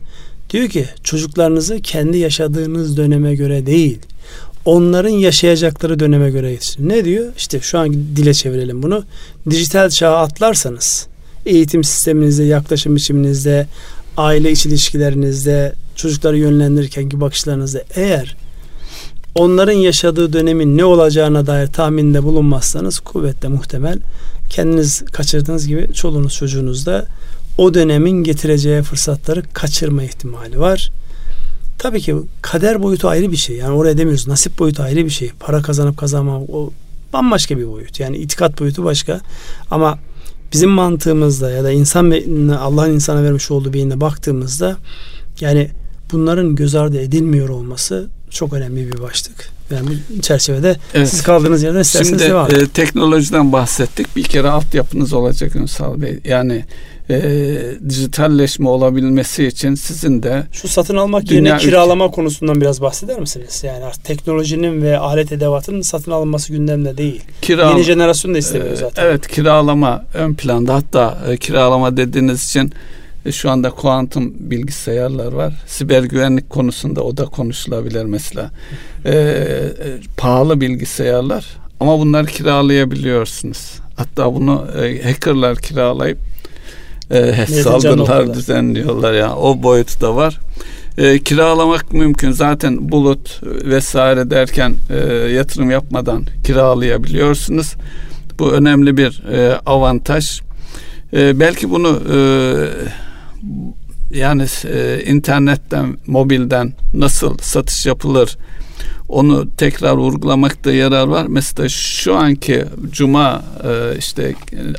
Diyor ki çocuklarınızı kendi yaşadığınız döneme göre değil, onların yaşayacakları döneme göre yetiştirin. Ne diyor? İşte şu an dile çevirelim bunu. Dijital çağa atlarsanız eğitim sisteminizde, yaklaşım biçiminizde, aile iç ilişkilerinizde, çocukları yönlendirirkenki bakışlarınızda eğer onların yaşadığı dönemin ne olacağına dair tahminde bulunmazsanız kuvvetle muhtemel kendiniz kaçırdığınız gibi çoluğunuz çocuğunuz da o dönemin getireceği fırsatları kaçırma ihtimali var. Tabii ki kader boyutu ayrı bir şey. Yani oraya demiyoruz. Nasip boyutu ayrı bir şey. Para kazanıp kazanma o bambaşka bir boyut. Yani itikat boyutu başka. Ama bizim mantığımızda ya da insan Allah'ın insana vermiş olduğu beyine baktığımızda yani bunların göz ardı edilmiyor olması çok önemli bir başlık. Yani bu çerçevede evet. siz kaldığınız yerden isterseniz Şimdi, devam. E, teknolojiden bahsettik. Bir kere altyapınız olacak Ünsal Bey. Yani e, dijitalleşme olabilmesi için sizin de şu satın almak yerine kiralama ülke... konusundan biraz bahseder misiniz? Yani artık teknolojinin ve alet edevatının satın alınması gündemde değil. Kiral... Yeni jenerasyon da istemiyor zaten. Evet kiralama ön planda hatta e, kiralama dediğiniz için e, şu anda kuantum bilgisayarlar var. Siber güvenlik konusunda o da konuşulabilir mesela. E, e, pahalı bilgisayarlar ama bunları kiralayabiliyorsunuz. Hatta bunu e, hackerlar kiralayıp e, saldırılar düzenliyorlar ya. Yani. O boyutu da var. E, kiralamak mümkün. Zaten bulut vesaire derken e, yatırım yapmadan kiralayabiliyorsunuz. Bu önemli bir e, avantaj. E, belki bunu e, yani e, internetten, mobilden nasıl satış yapılır onu tekrar vurgulamakta yarar var. Mesela şu anki cuma e, işte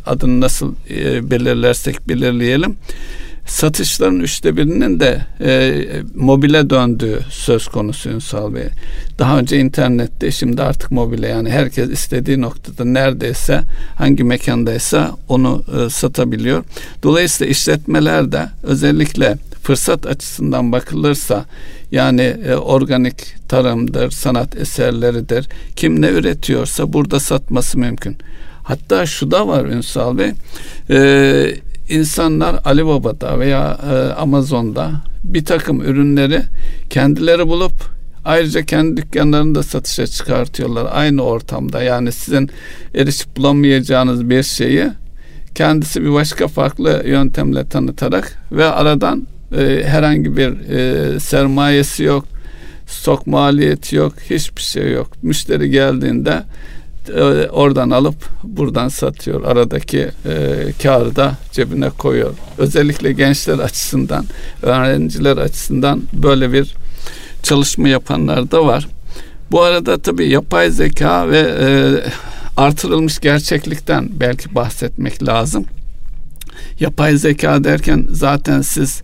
adını nasıl e, belirlersek belirleyelim satışların üçte birinin de e, mobile döndüğü söz konusu Ünsal Bey. Daha önce internette şimdi artık mobile yani herkes istediği noktada neredeyse hangi mekandaysa onu e, satabiliyor. Dolayısıyla işletmeler de özellikle fırsat açısından bakılırsa yani e, organik tarımdır, sanat eserleridir. Kim ne üretiyorsa burada satması mümkün. Hatta şu da var Ünsal Bey. E, insanlar Alibaba'da veya e, Amazon'da bir takım ürünleri kendileri bulup ayrıca kendi dükkanlarında satışa çıkartıyorlar aynı ortamda. Yani sizin erişip bulamayacağınız bir şeyi kendisi bir başka farklı yöntemle tanıtarak ve aradan e, herhangi bir e, sermayesi yok, stok maliyeti yok, hiçbir şey yok. Müşteri geldiğinde oradan alıp buradan satıyor. Aradaki e, karı da cebine koyuyor. Özellikle gençler açısından, öğrenciler açısından böyle bir çalışma yapanlar da var. Bu arada tabii yapay zeka ve e, artırılmış gerçeklikten belki bahsetmek lazım. Yapay zeka derken zaten siz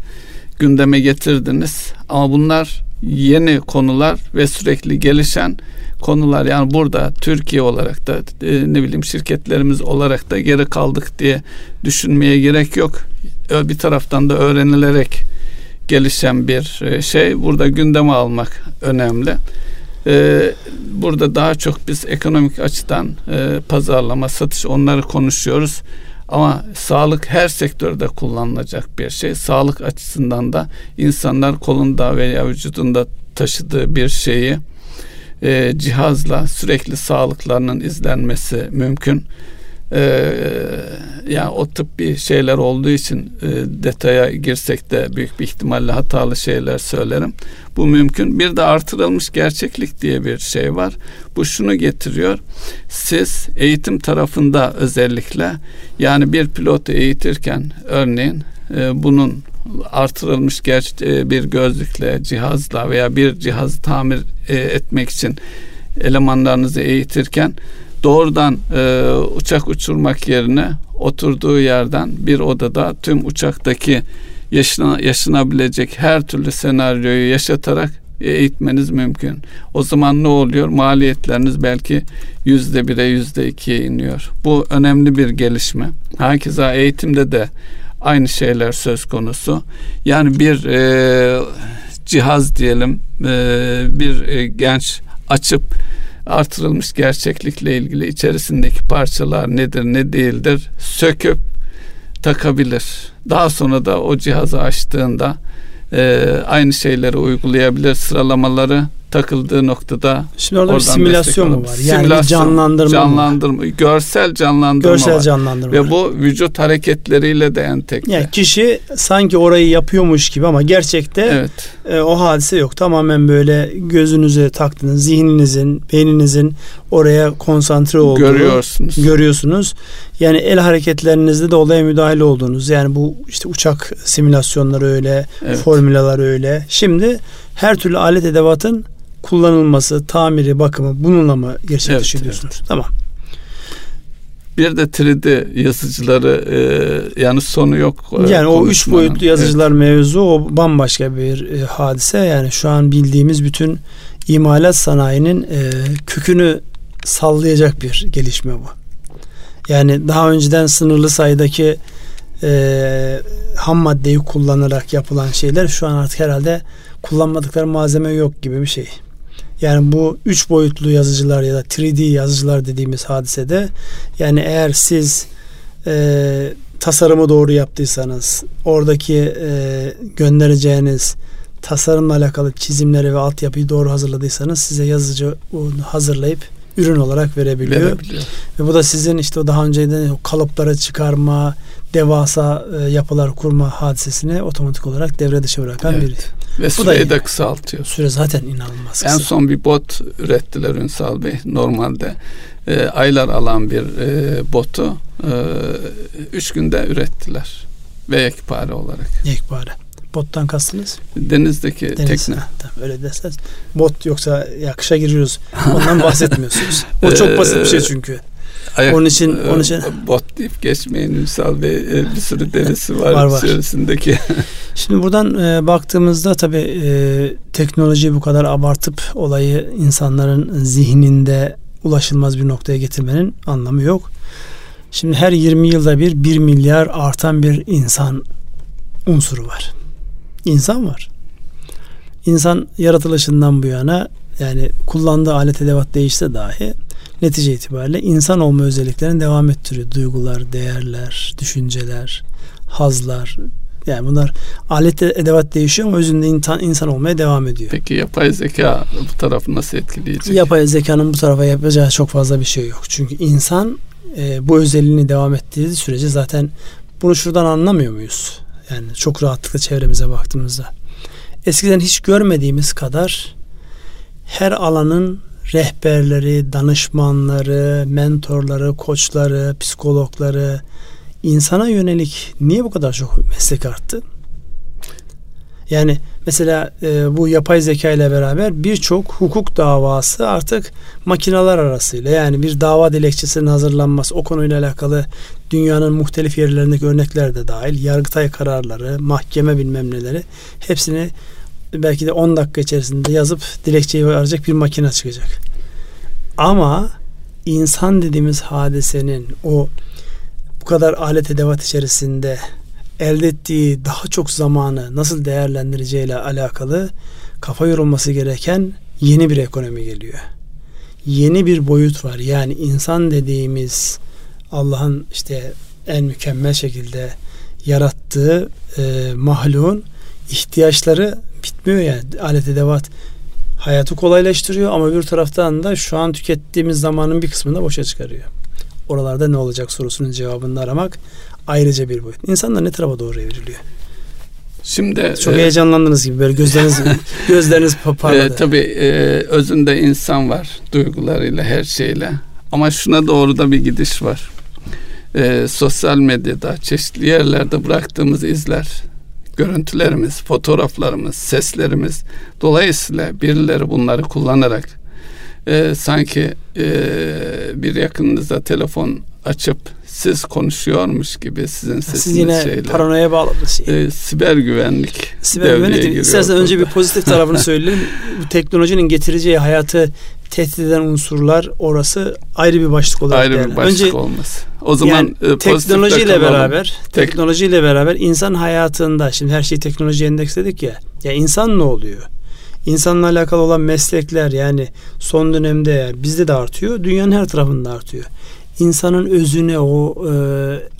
gündeme getirdiniz ama bunlar yeni konular ve sürekli gelişen konular yani burada Türkiye olarak da e, ne bileyim şirketlerimiz olarak da geri kaldık diye düşünmeye gerek yok. Bir taraftan da öğrenilerek gelişen bir e, şey. Burada gündeme almak önemli. E, burada daha çok biz ekonomik açıdan pazarlama, satış onları konuşuyoruz. Ama sağlık her sektörde kullanılacak bir şey. Sağlık açısından da insanlar kolunda veya vücudunda taşıdığı bir şeyi e, cihazla sürekli sağlıklarının izlenmesi mümkün. E, yani o tıbbi şeyler olduğu için e, detaya girsek de büyük bir ihtimalle hatalı şeyler söylerim. Bu mümkün. Bir de artırılmış gerçeklik diye bir şey var. Bu şunu getiriyor. Siz eğitim tarafında özellikle yani bir pilotu eğitirken örneğin e, bunun artırılmış e, bir gözlükle, cihazla veya bir cihazı tamir e, etmek için elemanlarınızı eğitirken doğrudan e, uçak uçurmak yerine oturduğu yerden bir odada tüm uçaktaki yaşına, yaşanabilecek her türlü senaryoyu yaşatarak eğitmeniz mümkün. O zaman ne oluyor? Maliyetleriniz belki yüzde bire yüzde ikiye iniyor. Bu önemli bir gelişme. Hakeza eğitimde de aynı şeyler söz konusu. Yani bir e, cihaz diyelim e, bir e, genç açıp artırılmış gerçeklikle ilgili içerisindeki parçalar nedir ne değildir söküp takabilir. Daha sonra da o cihazı açtığında e, aynı şeyleri uygulayabilir sıralamaları takıldığı noktada Şimdi orada bir simülasyon mu var? Yani simülasyon, canlandırma canlandırma, mı? görsel canlandırma görsel var. canlandırma ve bu vücut hareketleriyle de entegre. Yani kişi sanki orayı yapıyormuş gibi ama gerçekte evet. e, o hadise yok. Tamamen böyle gözünüze taktığınız, zihninizin, beyninizin oraya konsantre olduğunu görüyorsunuz. Görüyorsunuz. Yani el hareketlerinizde de olaya müdahale olduğunuz. Yani bu işte uçak simülasyonları öyle, evet. formülalar öyle. Şimdi her türlü alet edevatın kullanılması, tamiri, bakımı bununla mı gerçekleşiyor evet? Evet. Tamam. Bir de 3D yazıcıları e, yani sonu yok. E, yani o üç boyutlu yazıcılar evet. mevzu o bambaşka bir e, hadise. Yani şu an bildiğimiz bütün imalat sanayinin e, kökünü sallayacak bir gelişme bu. Yani daha önceden sınırlı sayıdaki e, ham maddeyi kullanarak yapılan şeyler şu an artık herhalde kullanmadıkları malzeme yok gibi bir şey. Yani bu üç boyutlu yazıcılar ya da 3D yazıcılar dediğimiz hadisede yani eğer siz e, tasarımı doğru yaptıysanız oradaki e, göndereceğiniz tasarımla alakalı çizimleri ve altyapıyı doğru hazırladıysanız size yazıcı hazırlayıp ürün olarak verebiliyor. verebiliyor. Ve bu da sizin işte daha önceden kalıpları çıkarma, devasa e, yapılar kurma hadisesini otomatik olarak devre dışı bırakan evet. bir ve süreyi de kısaltıyor. Süre zaten inanılmaz kısa. En son bir bot ürettiler Ünsal Bey. Normalde e, aylar alan bir e, botu e, üç günde ürettiler. Ve yekpare olarak. Yekpare. Bottan kastınız? Denizdeki Deniz, tekne. Ha, tamam, öyle derseniz. Bot yoksa ya kışa giriyoruz. Ondan bahsetmiyorsunuz. (laughs) O çok basit bir şey çünkü. Ayak, onun için onun için bot deyip geçmeyin Ünsal Bey e, bir sürü derisi (laughs) var, var, var. içerisindeki. (laughs) Şimdi buradan e, baktığımızda tabi e, teknolojiyi bu kadar abartıp olayı insanların zihninde ulaşılmaz bir noktaya getirmenin anlamı yok. Şimdi her 20 yılda bir 1 milyar artan bir insan unsuru var. İnsan var. İnsan yaratılışından bu yana yani kullandığı alet edevat değişse dahi netice itibariyle insan olma özelliklerini devam ettiriyor. Duygular, değerler, düşünceler, hazlar. Yani bunlar alet edevat değişiyor ama özünde insan, insan olmaya devam ediyor. Peki yapay zeka bu tarafı nasıl etkileyecek? Yapay zekanın bu tarafa yapacağı çok fazla bir şey yok. Çünkü insan e, bu özelliğini devam ettiği sürece zaten bunu şuradan anlamıyor muyuz? Yani çok rahatlıkla çevremize baktığımızda. Eskiden hiç görmediğimiz kadar her alanın rehberleri, danışmanları, mentorları, koçları, psikologları insana yönelik niye bu kadar çok meslek arttı? Yani mesela e, bu yapay zeka ile beraber birçok hukuk davası artık makineler arasıyla yani bir dava dilekçesinin hazırlanması o konuyla alakalı dünyanın muhtelif yerlerindeki örnekler de dahil yargıtay kararları, mahkeme bilmem neleri hepsini belki de 10 dakika içerisinde yazıp dilekçeyi arayacak bir makine çıkacak. Ama insan dediğimiz hadisenin o bu kadar alet edevat içerisinde elde ettiği daha çok zamanı nasıl değerlendireceğiyle alakalı kafa yorulması gereken yeni bir ekonomi geliyor. Yeni bir boyut var. Yani insan dediğimiz Allah'ın işte en mükemmel şekilde yarattığı e, mahluğun ihtiyaçları bitmiyor yani alet edevat hayatı kolaylaştırıyor ama bir taraftan da şu an tükettiğimiz zamanın bir kısmını da boşa çıkarıyor. Oralarda ne olacak sorusunun cevabını aramak ayrıca bir boyut. İnsanlar ne tarafa doğru evriliyor? Şimdi çok e, heyecanlandınız gibi böyle gözleriniz (laughs) (laughs) gözleriniz parladı. E, tabii e, özünde insan var duygularıyla her şeyle ama şuna doğru da bir gidiş var. E, sosyal medyada çeşitli yerlerde bıraktığımız izler görüntülerimiz, fotoğraflarımız, seslerimiz dolayısıyla birileri bunları kullanarak e, sanki e, bir yakınınıza telefon açıp siz konuşuyormuş gibi sizin sesiniz Siz yine şeyler. paranoya bağladınız. E, siber güvenlik. Siber güvenlik. İstersen önce bir pozitif tarafını (laughs) söyleyelim. Bu teknolojinin getireceği hayatı tehdit eden unsurlar orası ayrı bir başlık olarak ayrı bir başlık Önce, olmaz. O zaman yani e, teknolojiyle beraber Tek... teknolojiyle beraber insan hayatında şimdi her şeyi teknoloji endeksledik ya. Ya insan ne oluyor? İnsanla alakalı olan meslekler yani son dönemde yani bizde de artıyor. Dünyanın her tarafında artıyor. İnsanın özüne o e,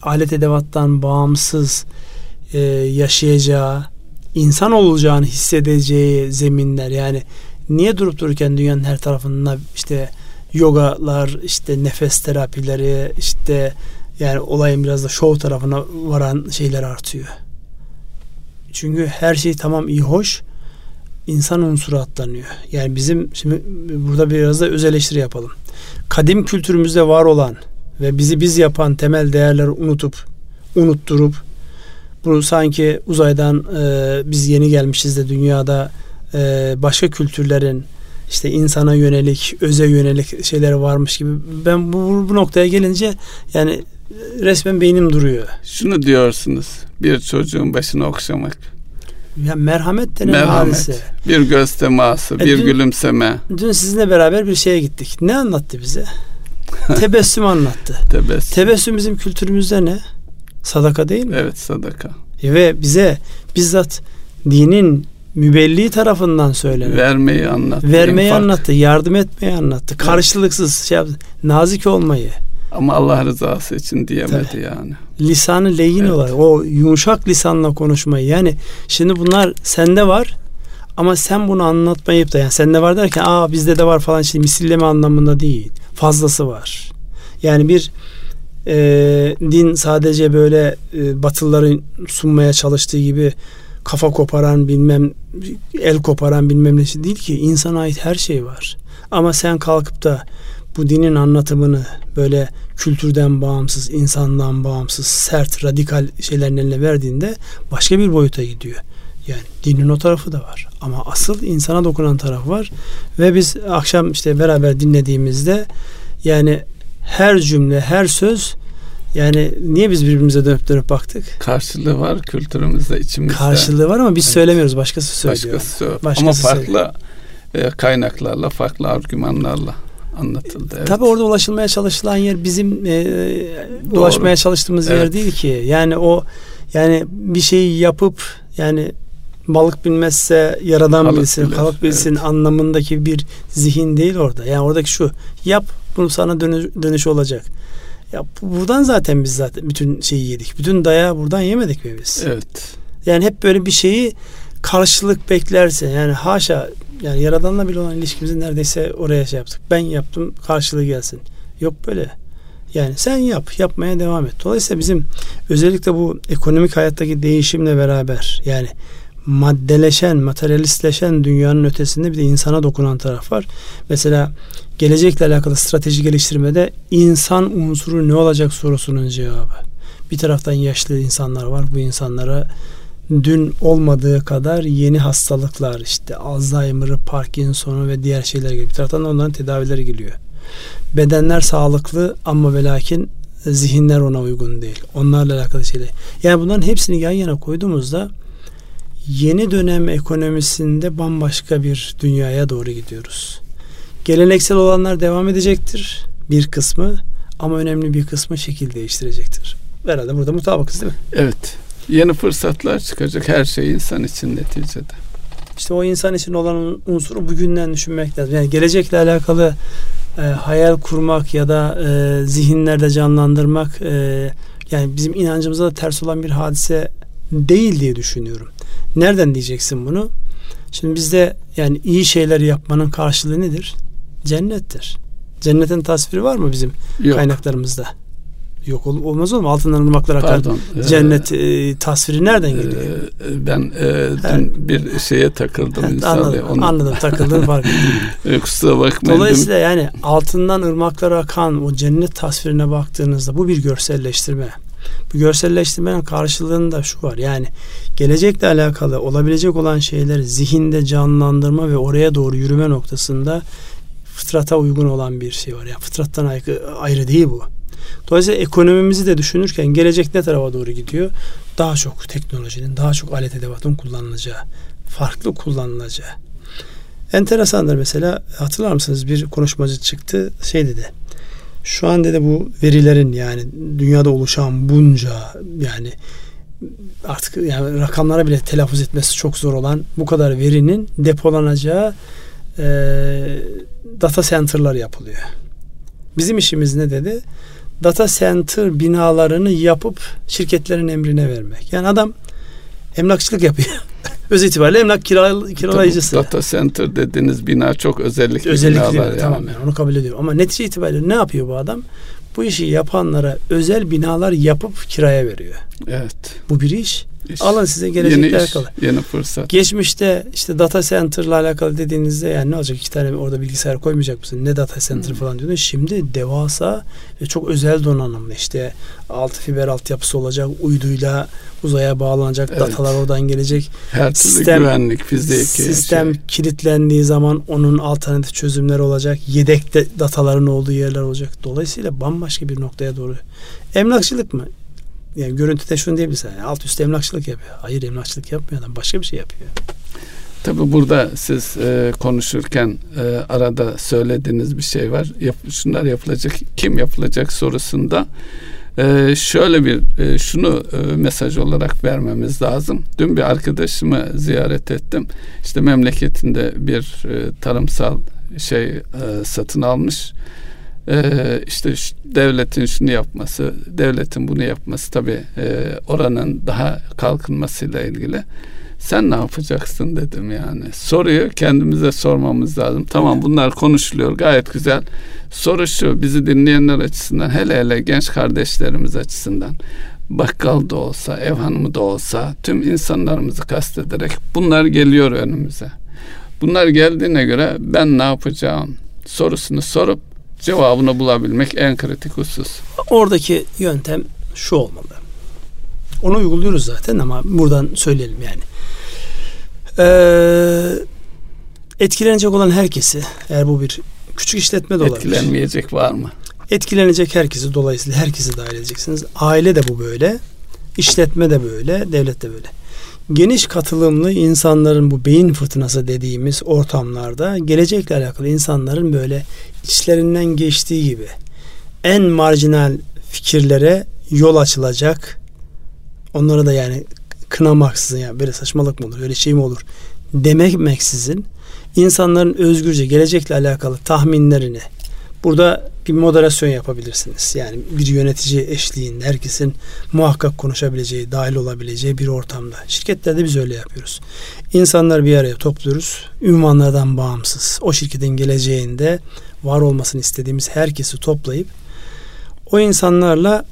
alet edevattan bağımsız e, yaşayacağı, insan olacağını hissedeceği zeminler yani niye durup dururken dünyanın her tarafında işte yogalar, işte nefes terapileri, işte yani olayın biraz da şov tarafına varan şeyler artıyor. Çünkü her şey tamam iyi hoş insan unsuru atlanıyor. Yani bizim şimdi burada biraz da öz eleştiri yapalım. Kadim kültürümüzde var olan ve bizi biz yapan temel değerleri unutup unutturup bunu sanki uzaydan e, biz yeni gelmişiz de dünyada e, başka kültürlerin işte insana yönelik, öze yönelik şeyleri varmış gibi. Ben bu, bu noktaya gelince yani resmen beynim duruyor. Şunu diyorsunuz. Bir çocuğun başını okşamak. Ya merhamet denen merhamet, hadise. Bir göz teması, e, bir dün, gülümseme. Dün sizinle beraber bir şeye gittik. Ne anlattı bize? (laughs) Tebessüm anlattı. Tebessüm. Tebessüm bizim kültürümüzde ne? Sadaka değil mi? Evet sadaka. E ve bize bizzat dinin mübelli tarafından söylenen. Vermeyi anlattı. Vermeyi infak. anlattı, yardım etmeyi anlattı. Karşılıksız şey yaptı. Nazik olmayı. Ama Allah rızası için diyemedi Tabii. yani. Lisanı leyin evet. olarak o yumuşak lisanla konuşmayı. Yani şimdi bunlar sende var ama sen bunu anlatmayıp da yani sende var derken aa bizde de var falan şey misilleme anlamında değil. Fazlası var. Yani bir e, din sadece böyle e, batılıların sunmaya çalıştığı gibi kafa koparan bilmem el koparan bilmem nesi değil ki insana ait her şey var. Ama sen kalkıp da bu dinin anlatımını böyle kültürden bağımsız, insandan bağımsız, sert, radikal şeylerin eline verdiğinde başka bir boyuta gidiyor. Yani dinin o tarafı da var. Ama asıl insana dokunan taraf var. Ve biz akşam işte beraber dinlediğimizde yani her cümle, her söz yani niye biz birbirimize dönüp dönüp baktık? Karşılığı var kültürümüzde, içimizde. Karşılığı var ama biz evet. söylemiyoruz. Başkası söylüyor. Başkası söylüyor. Başkası ama farklı söylüyor. E, kaynaklarla, farklı argümanlarla anlatıldı. Evet. Tabii orada ulaşılmaya çalışılan yer bizim e, ulaşmaya çalıştığımız evet. yer değil ki. Yani o yani bir şeyi yapıp yani balık bilmezse yaradan balık bilsin, bilir. balık bilsin evet. anlamındaki bir zihin değil orada. Yani oradaki şu yap bunu sana dönüş, dönüş olacak. Ya buradan zaten biz zaten bütün şeyi yedik. Bütün dayağı buradan yemedik mi biz? Evet. Yani hep böyle bir şeyi karşılık beklerse yani haşa yani yaradanla bile olan ilişkimizi neredeyse oraya şey yaptık. Ben yaptım karşılığı gelsin. Yok böyle. Yani sen yap, yapmaya devam et. Dolayısıyla bizim özellikle bu ekonomik hayattaki değişimle beraber yani maddeleşen, materyalistleşen dünyanın ötesinde bir de insana dokunan taraf var. Mesela gelecekle alakalı strateji geliştirmede insan unsuru ne olacak sorusunun cevabı. Bir taraftan yaşlı insanlar var. Bu insanlara dün olmadığı kadar yeni hastalıklar işte Alzheimer'ı, Parkinson'u ve diğer şeyler gibi. Bir taraftan da onların tedavileri geliyor. Bedenler sağlıklı ama ve zihinler ona uygun değil. Onlarla alakalı şeyler. Yani bunların hepsini yan yana koyduğumuzda yeni dönem ekonomisinde bambaşka bir dünyaya doğru gidiyoruz. Geleneksel olanlar devam edecektir bir kısmı ama önemli bir kısmı şekil değiştirecektir. Herhalde burada mutabıkız değil mi? Evet. Yeni fırsatlar çıkacak her şey insan için neticede. İşte o insan için olan unsuru bugünden düşünmek lazım. Yani gelecekle alakalı e, hayal kurmak ya da e, zihinlerde canlandırmak e, yani bizim inancımıza da ters olan bir hadise değil diye düşünüyorum. Nereden diyeceksin bunu? Şimdi bizde yani iyi şeyler yapmanın karşılığı nedir? Cennettir. Cennetin tasviri var mı bizim Yok. kaynaklarımızda? Yok ol, olmaz olur mu? Altından ırmaklar akar. Pardon. Cennet e, tasviri nereden geliyor? E, ben e, dün bir şeye takıldım. Evet, anladım, onu... anladım takıldığını fark (laughs) ettim. E, kusura bakmayın. Dolayısıyla yani altından ırmaklar akan o cennet tasvirine baktığınızda bu bir görselleştirme. Bu görselleştirmenin karşılığında şu var. Yani gelecekle alakalı olabilecek olan şeyleri zihinde canlandırma ve oraya doğru yürüme noktasında fıtrata uygun olan bir şey var. Yani fıtrattan ayrı değil bu. Dolayısıyla ekonomimizi de düşünürken gelecek ne tarafa doğru gidiyor? Daha çok teknolojinin, daha çok alet edevatın kullanılacağı, farklı kullanılacağı. Enteresandır mesela hatırlar mısınız bir konuşmacı çıktı şey dedi. Şu an dedi bu verilerin yani dünyada oluşan bunca yani artık yani rakamlara bile telaffuz etmesi çok zor olan bu kadar verinin depolanacağı e, data center'lar yapılıyor. Bizim işimiz ne dedi? Data center binalarını yapıp şirketlerin emrine vermek. Yani adam emlakçılık yapıyor. (laughs) Öz itibariyle emlak kiral, kiralayıcısı. Tabii, data center dediğiniz bina çok özellikli, özellikli binalar. Yani. Tamam yani onu kabul ediyorum. Ama netice itibariyle ne yapıyor bu adam? Bu işi yapanlara özel binalar yapıp kiraya veriyor. Evet. Bu bir iş. Alın size gelecekle yeni alakalı. Iş, yeni fırsat. Geçmişte işte data center ile alakalı dediğinizde yani ne olacak iki tane orada bilgisayar koymayacak mısın? Ne data center hmm. falan diyordun. Şimdi devasa ve çok özel donanımlı işte altı fiber altyapısı olacak. Uyduyla uzaya bağlanacak. Evet. Datalar oradan gelecek. Her türlü sistem, güvenlik fiziki. Sistem şey. kilitlendiği zaman onun alternatif çözümler olacak. Yedek de dataların olduğu yerler olacak. Dolayısıyla bambaşka bir noktaya doğru. Emlakçılık mı? Yani görüntüde şunu diyebilirsin. Yani alt üst emlakçılık yapıyor. Hayır emlakçılık yapmıyor adam. Başka bir şey yapıyor. Tabi burada siz e, konuşurken e, arada söylediğiniz bir şey var. Yap, şunlar yapılacak, kim yapılacak sorusunda e, şöyle bir e, şunu e, mesaj olarak vermemiz lazım. Dün bir arkadaşımı ziyaret ettim. İşte memleketinde bir e, tarımsal şey e, satın almış e, işte devletin şunu yapması, devletin bunu yapması tabii e, oranın daha kalkınmasıyla ilgili. Sen ne yapacaksın dedim yani. Soruyu kendimize sormamız lazım. Tamam bunlar konuşuluyor gayet güzel. Soru şu bizi dinleyenler açısından hele hele genç kardeşlerimiz açısından bakkal da olsa, ev hanımı da olsa tüm insanlarımızı kastederek bunlar geliyor önümüze. Bunlar geldiğine göre ben ne yapacağım sorusunu sorup cevabını bulabilmek en kritik husus. Oradaki yöntem şu olmalı. Onu uyguluyoruz zaten ama buradan söyleyelim yani. Ee, etkilenecek olan herkesi eğer bu bir küçük işletme de olabilir. Etkilenmeyecek var mı? Etkilenecek herkesi dolayısıyla herkesi dahil edeceksiniz. Aile de bu böyle. işletme de böyle. Devlet de böyle geniş katılımlı insanların bu beyin fırtınası dediğimiz ortamlarda gelecekle alakalı insanların böyle içlerinden geçtiği gibi en marjinal fikirlere yol açılacak. Onlara da yani kınamaksızın yani böyle saçmalık mı olur, öyle şey mi olur dememeksizin insanların özgürce gelecekle alakalı tahminlerini burada bir moderasyon yapabilirsiniz. Yani bir yönetici eşliğinde herkesin muhakkak konuşabileceği, dahil olabileceği bir ortamda. Şirketlerde biz öyle yapıyoruz. İnsanlar bir araya topluyoruz. Ünvanlardan bağımsız. O şirketin geleceğinde var olmasını istediğimiz herkesi toplayıp o insanlarla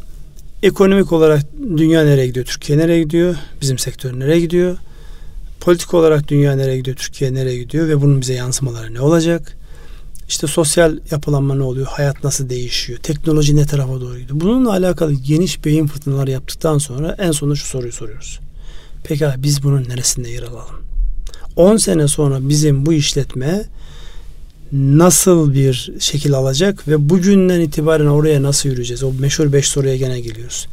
ekonomik olarak dünya nereye gidiyor, Türkiye nereye gidiyor, bizim sektör nereye gidiyor, politik olarak dünya nereye gidiyor, Türkiye nereye gidiyor ve bunun bize yansımaları ne olacak? İşte sosyal yapılanma ne oluyor? Hayat nasıl değişiyor? Teknoloji ne tarafa doğru gidiyor? Bununla alakalı geniş beyin fırtınaları yaptıktan sonra en sonunda şu soruyu soruyoruz. Peki biz bunun neresinde yer alalım? 10 sene sonra bizim bu işletme nasıl bir şekil alacak ve bugünden itibaren oraya nasıl yürüyeceğiz? O meşhur 5 soruya gene geliyoruz.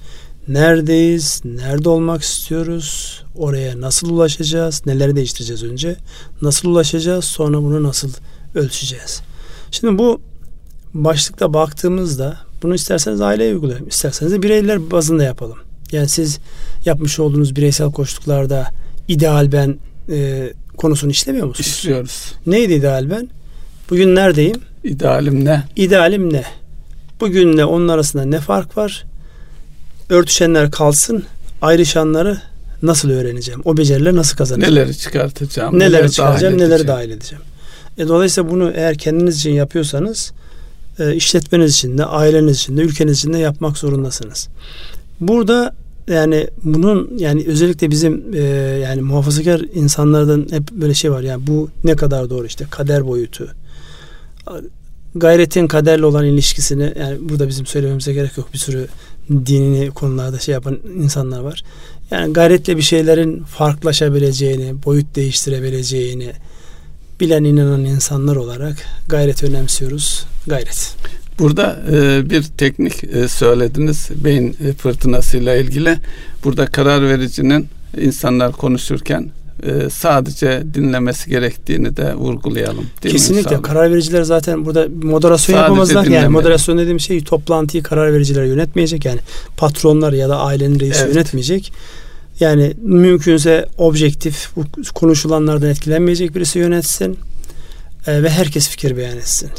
Neredeyiz? Nerede olmak istiyoruz? Oraya nasıl ulaşacağız? Neleri değiştireceğiz önce? Nasıl ulaşacağız? Sonra bunu nasıl ölçeceğiz? Şimdi bu başlıkta baktığımızda bunu isterseniz aileye uygulayalım. isterseniz de bireyler bazında yapalım. Yani siz yapmış olduğunuz bireysel koştuklarda ideal ben e, konusunu işlemiyor musunuz? İşliyoruz. Neydi ideal ben? Bugün neredeyim? İdealim ne? İdealim ne? Bugünle onun arasında ne fark var? Örtüşenler kalsın, ayrışanları nasıl öğreneceğim? O becerileri nasıl kazanacağım? Neleri çıkartacağım? Neleri, neleri çıkaracağım, dahil neleri dahil edeceğim? E, dolayısıyla bunu eğer kendiniz için yapıyorsanız e, işletmeniz için de, aileniz için de, ülkeniz için de yapmak zorundasınız. Burada yani bunun yani özellikle bizim e, yani muhafazakar insanlardan hep böyle şey var yani bu ne kadar doğru işte kader boyutu gayretin kaderle olan ilişkisini yani burada bizim söylememize gerek yok bir sürü dinini konularda şey yapan insanlar var. Yani gayretle bir şeylerin farklılaşabileceğini, boyut değiştirebileceğini bilen inanan insanlar olarak gayret önemsiyoruz. Gayret. Burada e, bir teknik e, söylediniz beyin fırtınasıyla ilgili. Burada karar vericinin insanlar konuşurken e, sadece dinlemesi gerektiğini de vurgulayalım. Değil Kesinlikle mi karar vericiler zaten burada moderasyon sadece yapamazlar. Yani moderasyon dediğim şey toplantıyı karar vericiler yönetmeyecek. Yani patronlar ya da ailenin reisi evet. yönetmeyecek. Yani mümkünse objektif bu konuşulanlardan etkilenmeyecek birisi yönetsin e, ve herkes fikir beyan etsin.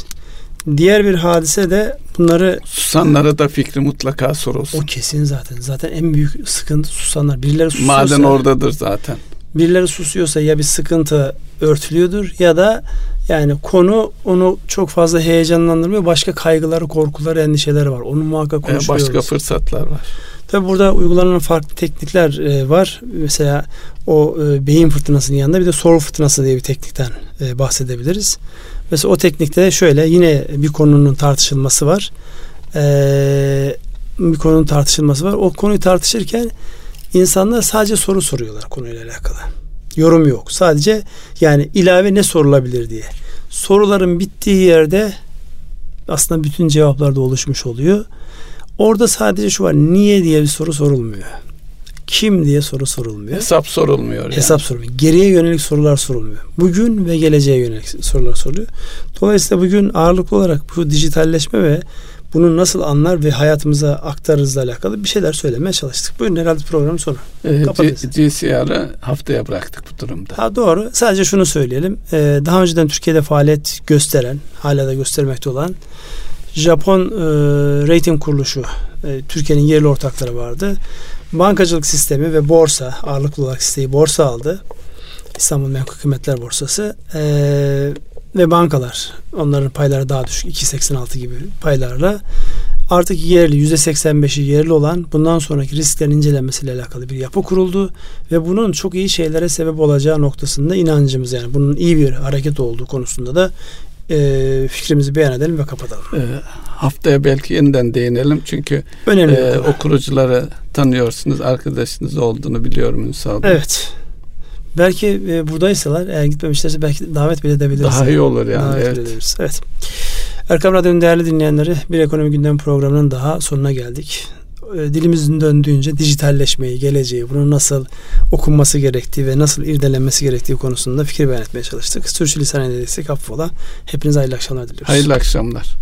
Diğer bir hadise de bunları susanlara da fikri mutlaka sorulsun. O kesin zaten. Zaten en büyük sıkıntı susanlar. Birileri susuyorsa Maden oradadır zaten. Birileri susuyorsa ya bir sıkıntı örtülüyordur ya da yani konu onu çok fazla heyecanlandırmıyor. Başka kaygıları, korkuları, endişeleri var. Onu muhakkak konuşuyoruz. Başka fırsatlar var. Tabi burada uygulanan farklı teknikler e, var. Mesela o e, beyin fırtınasının yanında bir de soru fırtınası diye bir teknikten e, bahsedebiliriz. Mesela o teknikte şöyle yine bir konunun tartışılması var. Ee, bir konunun tartışılması var. O konuyu tartışırken insanlar sadece soru soruyorlar konuyla alakalı. Yorum yok. Sadece yani ilave ne sorulabilir diye. Soruların bittiği yerde aslında bütün cevaplar da oluşmuş oluyor. Orada sadece şu var. Niye diye bir soru sorulmuyor kim diye soru sorulmuyor. Hesap sorulmuyor. Yani. Hesap sorulmuyor. Geriye yönelik sorular sorulmuyor. Bugün ve geleceğe yönelik sorular soruluyor. Dolayısıyla bugün ağırlıklı olarak bu dijitalleşme ve bunu nasıl anlar ve hayatımıza aktarırızla alakalı bir şeyler söylemeye çalıştık. Bugün herhalde programın sonu. Ee, GCR'ı haftaya bıraktık bu durumda. Ha, doğru. Sadece şunu söyleyelim. Ee, daha önceden Türkiye'de faaliyet gösteren, hala da göstermekte olan Japon e, rating kuruluşu, e, Türkiye'nin yerli ortakları vardı bankacılık sistemi ve borsa ağırlıklı olarak isteği borsa aldı. İstanbul Menkul Kıymetler Borsası ee, ve bankalar onların payları daha düşük 2.86 gibi paylarla artık yerli %85'i yerli olan bundan sonraki risklerin incelenmesiyle alakalı bir yapı kuruldu ve bunun çok iyi şeylere sebep olacağı noktasında inancımız yani bunun iyi bir hareket olduğu konusunda da e, fikrimizi beyan edelim ve kapatalım. E, haftaya belki yeniden değinelim çünkü Önemli e, o kurucuları tanıyorsunuz, arkadaşınız olduğunu biliyorum Ünsal. Evet. Belki e, buradaysalar eğer gitmemişlerse belki davet bile edebiliriz. Daha iyi olur yani. Davet evet. edebiliriz. Evet. Erkam Radyo'nun değerli dinleyenleri bir ekonomi gündem programının daha sonuna geldik. E, dilimizin döndüğünce dijitalleşmeyi, geleceği, bunun nasıl okunması gerektiği ve nasıl irdelenmesi gerektiği konusunda fikir beyan etmeye çalıştık. Sürçülisan edildiysek affola. Hepinize hayırlı akşamlar diliyoruz. Hayırlı akşamlar.